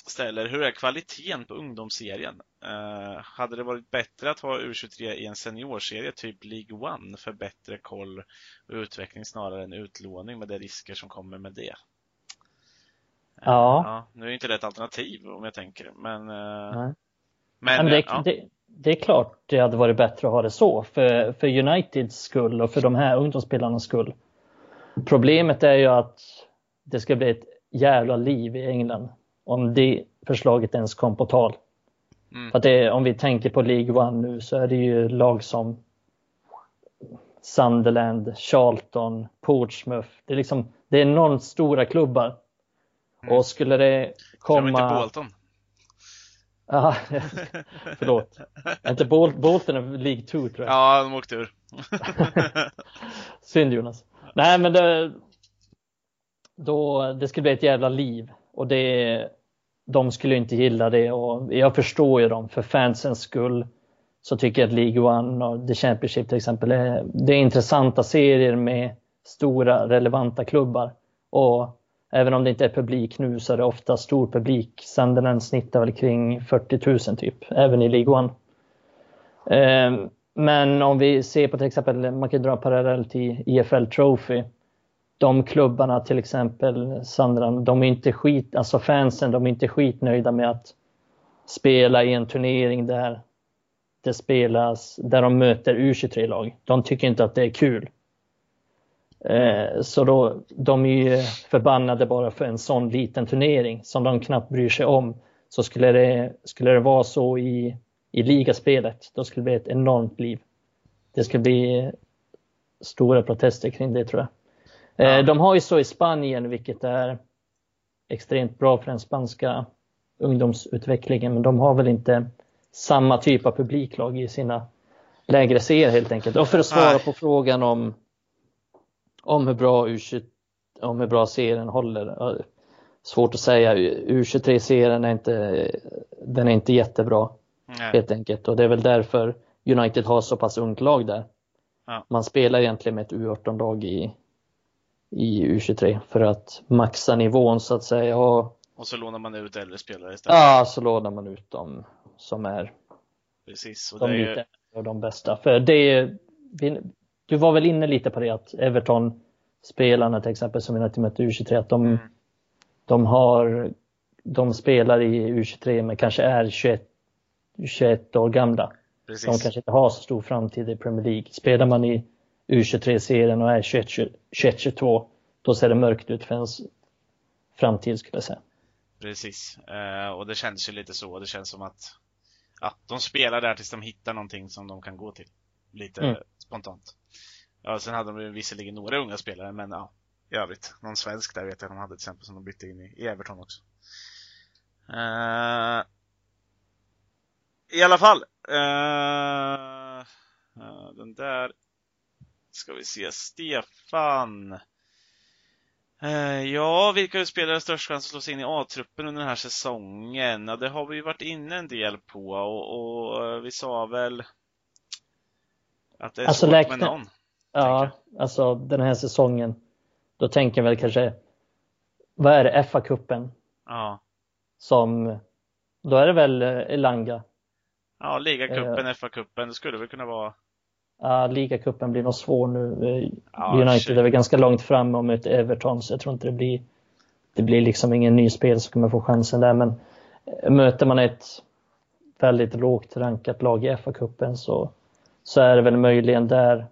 B: ställer, hur är kvaliteten på ungdomsserien? Uh, hade det varit bättre att ha U23 i en seniorserie, typ League One, för bättre koll och utveckling snarare än utlåning med de risker som kommer med det?
C: Uh, ja.
B: Nu är inte det ett alternativ om jag tänker, men...
C: Uh, men, men det, ja. det, det, är klart det hade varit bättre att ha det så, för, för Uniteds skull och för de här ungdomsspelarnas skull. Problemet är ju att det ska bli ett jävla liv i England om det förslaget ens kom på tal. Mm. För att det, om vi tänker på League One nu så är det ju lag som Sunderland, Charlton, Portsmouth. Det är liksom, det är enormt stora klubbar. Mm. Och skulle det komma...
B: Glöm inte Bolton. *laughs*
C: Ja, förlåt. *laughs* inte Bol Bolton är League 2 tror jag.
B: Ja, de åkte ur. *laughs*
C: Synd Jonas. Nej, men det, då, det skulle bli ett jävla liv. Och det, de skulle inte gilla det och jag förstår ju dem för fansens skull. Så tycker jag att League One och The Championship till exempel är, det är intressanta serier med stora relevanta klubbar. Och även om det inte är publik nu så är det ofta stor publik. Sunderland snittar väl kring 40 000 typ, även i League One. Ehm, men om vi ser på till exempel, man kan dra parallell till EFL Trophy. de klubbarna till exempel, Sandra, de är inte skit, alltså fansen, de är inte skitnöjda med att spela i en turnering där det spelas, där de möter U23-lag. De tycker inte att det är kul. Eh, så då, de är ju förbannade bara för en sån liten turnering som de knappt bryr sig om. Så skulle det, skulle det vara så i, i ligaspelet, då skulle det bli ett enormt liv. Det skulle bli stora protester kring det tror jag. Eh, ja. De har ju så i Spanien, vilket är extremt bra för den spanska ungdomsutvecklingen, men de har väl inte samma typ av publiklag i sina lägre serier helt enkelt. Och för att svara Nej. på frågan om, om hur bra U20, om hur bra serien håller. Svårt att säga. U23-serien är inte, den är inte jättebra Nej. helt enkelt och det är väl därför United har så pass ungt lag där. Ja. Man spelar egentligen med ett U18-lag i, i U23 för att maxa nivån så att säga. Och,
B: och så lånar man ut äldre spelare istället?
C: Ja, så lånar man ut dem som är
B: Precis,
C: och de det är de bästa. För det är, du var väl inne lite på det att Everton spelarna till exempel som vi mötte U23 att de, mm. de har de spelar i U23 men kanske är 21, 21 år gamla. Precis. De kanske inte har så stor framtid i Premier League. Spelar man i U23-serien och är 21-22 då ser det mörkt ut för ens framtid skulle jag säga.
B: Precis, eh, och det känns ju lite så. Det känns som att ja, de spelar där tills de hittar någonting som de kan gå till. Lite mm. spontant. Ja, sen hade de visserligen några unga spelare, men ja, i övrigt. Någon svensk där vet jag de hade till exempel som de bytte in i, i Everton också. Uh, I alla fall. Uh, uh, den där ska vi se. Stefan. Ja, vilka spelare har störst chans att slå sig in i A-truppen under den här säsongen? Ja, det har vi ju varit inne en del på och, och vi sa väl att det är alltså, svårt med någon.
C: Ja, alltså den här säsongen. Då tänker jag väl kanske, vad är det, FA-cupen?
B: Ja.
C: Som, då är det väl eh, Elanga?
B: Ja, ligacupen, uh, FA-cupen, det skulle väl kunna vara
C: Ja, ligacupen blir nog svår nu. Eh, ja, United shit. är väl ganska långt fram och möter Everton så jag tror inte det blir det blir liksom ingen ny spel som kommer få chansen där men eh, möter man ett väldigt lågt rankat lag i FA-cupen så, så är det väl möjligen där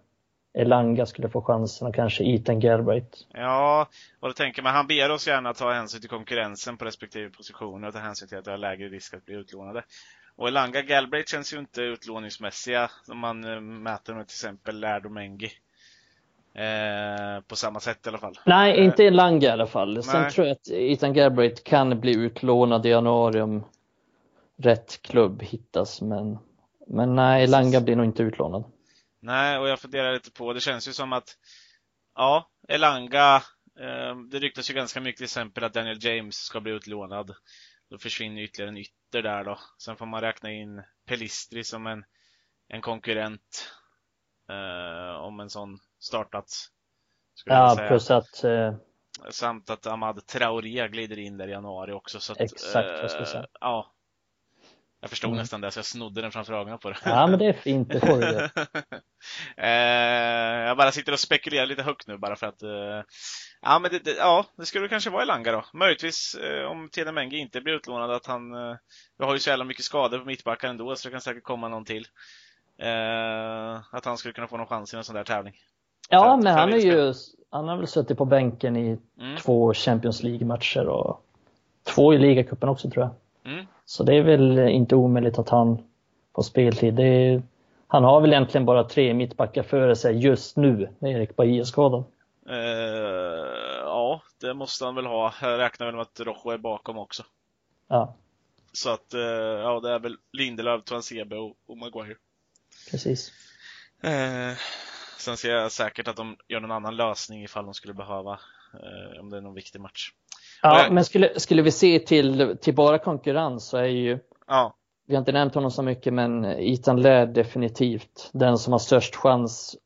C: Elanga skulle få chansen och kanske Ethan Galbraith.
B: Ja, och då tänker man, han ber oss gärna ta hänsyn till konkurrensen på respektive positioner och ta hänsyn till att det har lägre risk att bli utlånade. Och Elanga Galbraith känns ju inte utlåningsmässiga om man eh, mäter med till exempel Lärdo Mengi. Eh, på samma sätt i alla fall.
C: Nej, eh, inte Elanga i alla fall. Sen Nej. tror jag att Ethan Galbraith kan bli utlånad i januari om rätt klubb hittas. Men, men nej, Elanga blir nog inte utlånad.
B: Nej, och jag funderar lite på, det känns ju som att ja, Elanga, eh, det ryktas ju ganska mycket till exempel att Daniel James ska bli utlånad. Då försvinner ytterligare en ytter där då. Sen får man räkna in Pelistri som en, en konkurrent eh, om en sån startats.
C: Ja, plus att eh...
B: Samt att Ahmad Traoré glider in där i januari också. Så att,
C: Exakt, ska jag säga. Eh,
B: ja, jag förstod mm. nästan det, så jag snodde den framför ögonen på det.
C: Ja, men det är fint, det får du *laughs*
B: eh, Jag bara sitter och spekulerar lite högt nu bara för att eh, Ja, men det, det, ja, det skulle kanske vara Elanga då. Möjligtvis eh, om Telemengi inte blir utlånad att han eh, Vi har ju så jävla mycket skador på mittbackar ändå så det kan säkert komma någon till. Eh, att han skulle kunna få någon chans i en sån där tävling.
C: Ja, att, men han är ju Han har väl suttit på bänken i mm. två Champions League-matcher och två i ligacupen också tror jag. Mm. Så det är väl inte omöjligt att han får speltid. Är, han har väl egentligen bara tre mittbackar före sig just nu med Erik Bailly skadad.
B: Uh, ja, det måste han väl ha. Jag räknar väl med att Rojo är bakom också.
C: Ja.
B: Så att, uh, ja, det är väl Lindelöf, Twansebe och, och Maguire.
C: Precis.
B: Uh, sen ser jag säkert att de gör någon annan lösning ifall de skulle behöva, om det är någon viktig match.
C: Ja, men skulle, skulle vi se till, till bara konkurrens så är ju,
B: ja.
C: vi har inte nämnt honom så mycket, men Ethan Laird definitivt den som har störst chans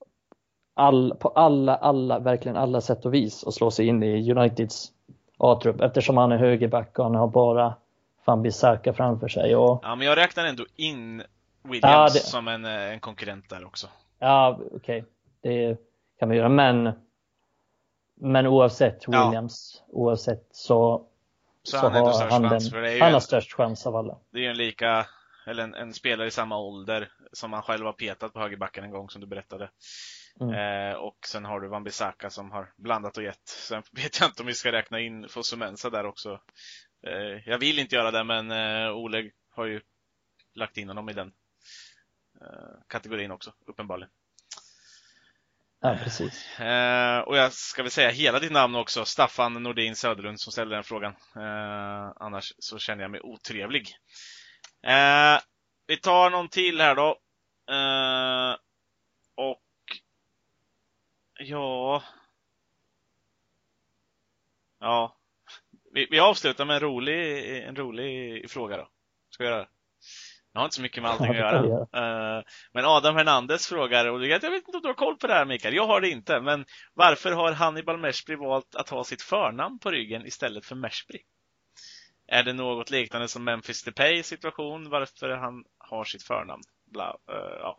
C: all, på alla, alla, verkligen alla sätt och vis att slå sig in i Uniteds A-trupp eftersom han är högerback och han har bara van Bissaka framför sig. Och...
B: Ja, men jag räknar ändå in Williams ja, det... som en, en konkurrent där också.
C: Ja, okej. Okay. Det kan man göra, men Men oavsett
B: Ja.
C: Williams, oavsett så,
B: Så,
C: så,
B: han
C: har han, den, han har störst chans av alla.
B: det är ju en lika, eller en, en spelare i samma ålder som han själv har petat på högerbacken en gång som du berättade.
C: Mm.
B: Eh, och sen har du Van Bissaka som har blandat och gett. Sen *laughs* vet jag inte om vi ska räkna in Fosumensa där också. Eh, jag vill inte göra det men eh, Oleg har ju lagt in honom i den eh, kategorin också, uppenbarligen.
C: Ja, precis.
B: Eh, och jag ska väl säga hela ditt namn också, Staffan Nordin Söderlund som ställde den frågan. Eh, annars så känner jag mig otrevlig. Eh, vi tar någon till här då. Eh, och ja. Ja. Vi, vi avslutar med en rolig, en rolig fråga då. Ska vi göra det? Jag har inte så mycket med allting att göra. Eh, men Adam Hernandez frågar, och jag vet inte om du har koll på det här Mikael, jag har det inte, men varför har Hannibal Meshbri valt att ha sitt förnamn på ryggen istället för Meshbri? Är det något liknande som Memphis Depay situation, varför han har sitt förnamn? Bla, eh, ja.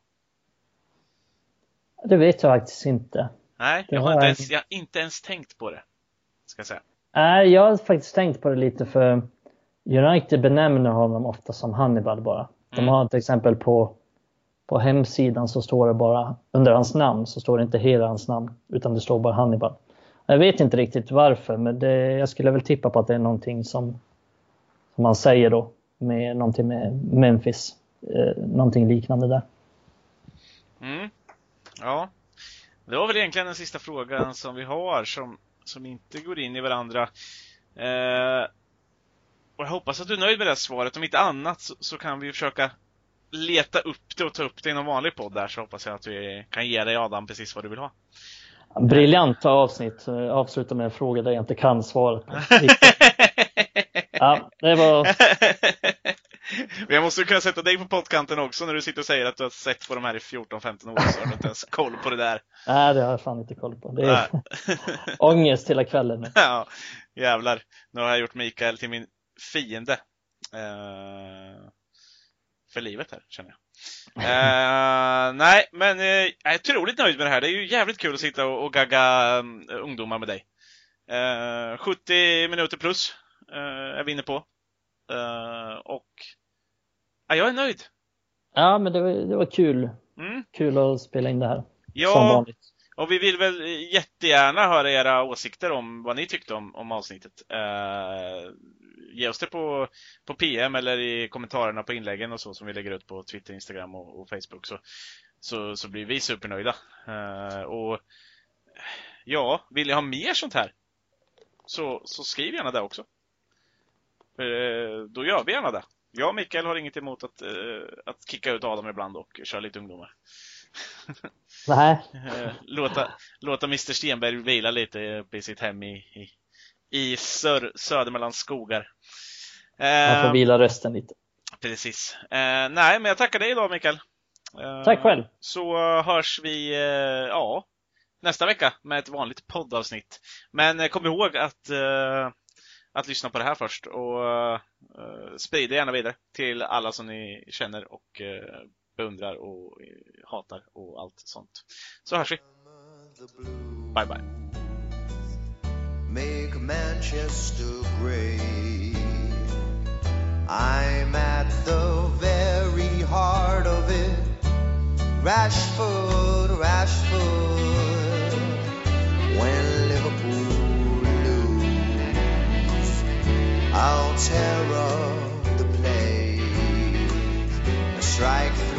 C: Det vet jag faktiskt inte.
B: Nej, jag har, inte ens, jag har inte ens tänkt på det. Ska jag säga.
C: Nej, jag har faktiskt tänkt på det lite för United benämner honom ofta som Hannibal bara. De
B: Mm.
C: har till exempel på, på hemsidan så står det bara under hans namn så står det inte hela hans namn utan det står bara Hannibal. Jag vet inte riktigt varför men det, jag skulle väl tippa på att det är någonting som, som man säger då med någonting med Memphis. Eh, någonting liknande där.
B: Mm. Ja, det var väl egentligen den sista frågan som vi har som, som inte går in i varandra. Eh, och jag hoppas att du är nöjd med det svaret. Om inte annat så, så kan vi försöka leta upp det och ta upp det i någon vanlig podd där så hoppas jag att vi kan ge dig Adam precis vad du vill ha.
C: Briljanta avsnitt. Avsluta med en fråga där jag inte kan svaret. Ja, det var *laughs*
B: Men jag måste ju kunna sätta dig på pottkanten också när du sitter och säger att du har sett på de här i 14-15 år så har du inte ens koll på det där.
C: Nej, det har jag fan inte koll på. Det är *laughs* ångest hela kvällen nu. *laughs*
B: Ja, jävlar. Nu har jag gjort Mikael till min fiende. Eh, för livet här, känner jag. *laughs* Eh, nej, men eh, jag är otroligt nöjd med det här. Det är ju jävligt kul att sitta och, och gagga um, ungdomar med dig. Eh, 70 minuter plus eh, är vi inne på. Eh, och ja, jag är nöjd.
C: Ja, men det var, det var kul.
B: Mm.
C: Kul att spela in det här. Som
B: Ja,
C: vanligt.
B: och vi vill väl jättegärna höra era åsikter om vad ni tyckte om, om avsnittet. Eh, ge oss det på, på PM eller i kommentarerna på inläggen och så som vi lägger ut på Twitter, Instagram och, och Facebook så, så, så blir vi supernöjda. Eh, och ja, vill ni ha mer sånt här så, så skriv gärna det också. För, eh, då gör vi gärna det. Jag och Mikael har inget emot att, eh, att kicka ut Adam ibland och köra lite ungdomar. *laughs*
C: Nej,
B: låta, låta Mr Stenberg vila lite uppe i sitt hem i, i, i sör, Södermanlands skogar.
C: Man får
B: Eh,
C: vila rösten lite.
B: precis. Eh, nej, men jag tackar dig idag Mikael. Eh,
C: Tack själv.
B: Så hörs vi, eh, ja, nästa vecka med ett vanligt poddavsnitt. Men eh, kom ihåg att, eh, att lyssna på det här först och eh, sprid det gärna vidare till alla som ni känner och eh, beundrar och eh, hatar och allt sånt. Så hörs vi. Bye bye.
A: I'm at the very heart of it. Rashford, Rashford. When Liverpool lose, I'll tear up the place. A Strike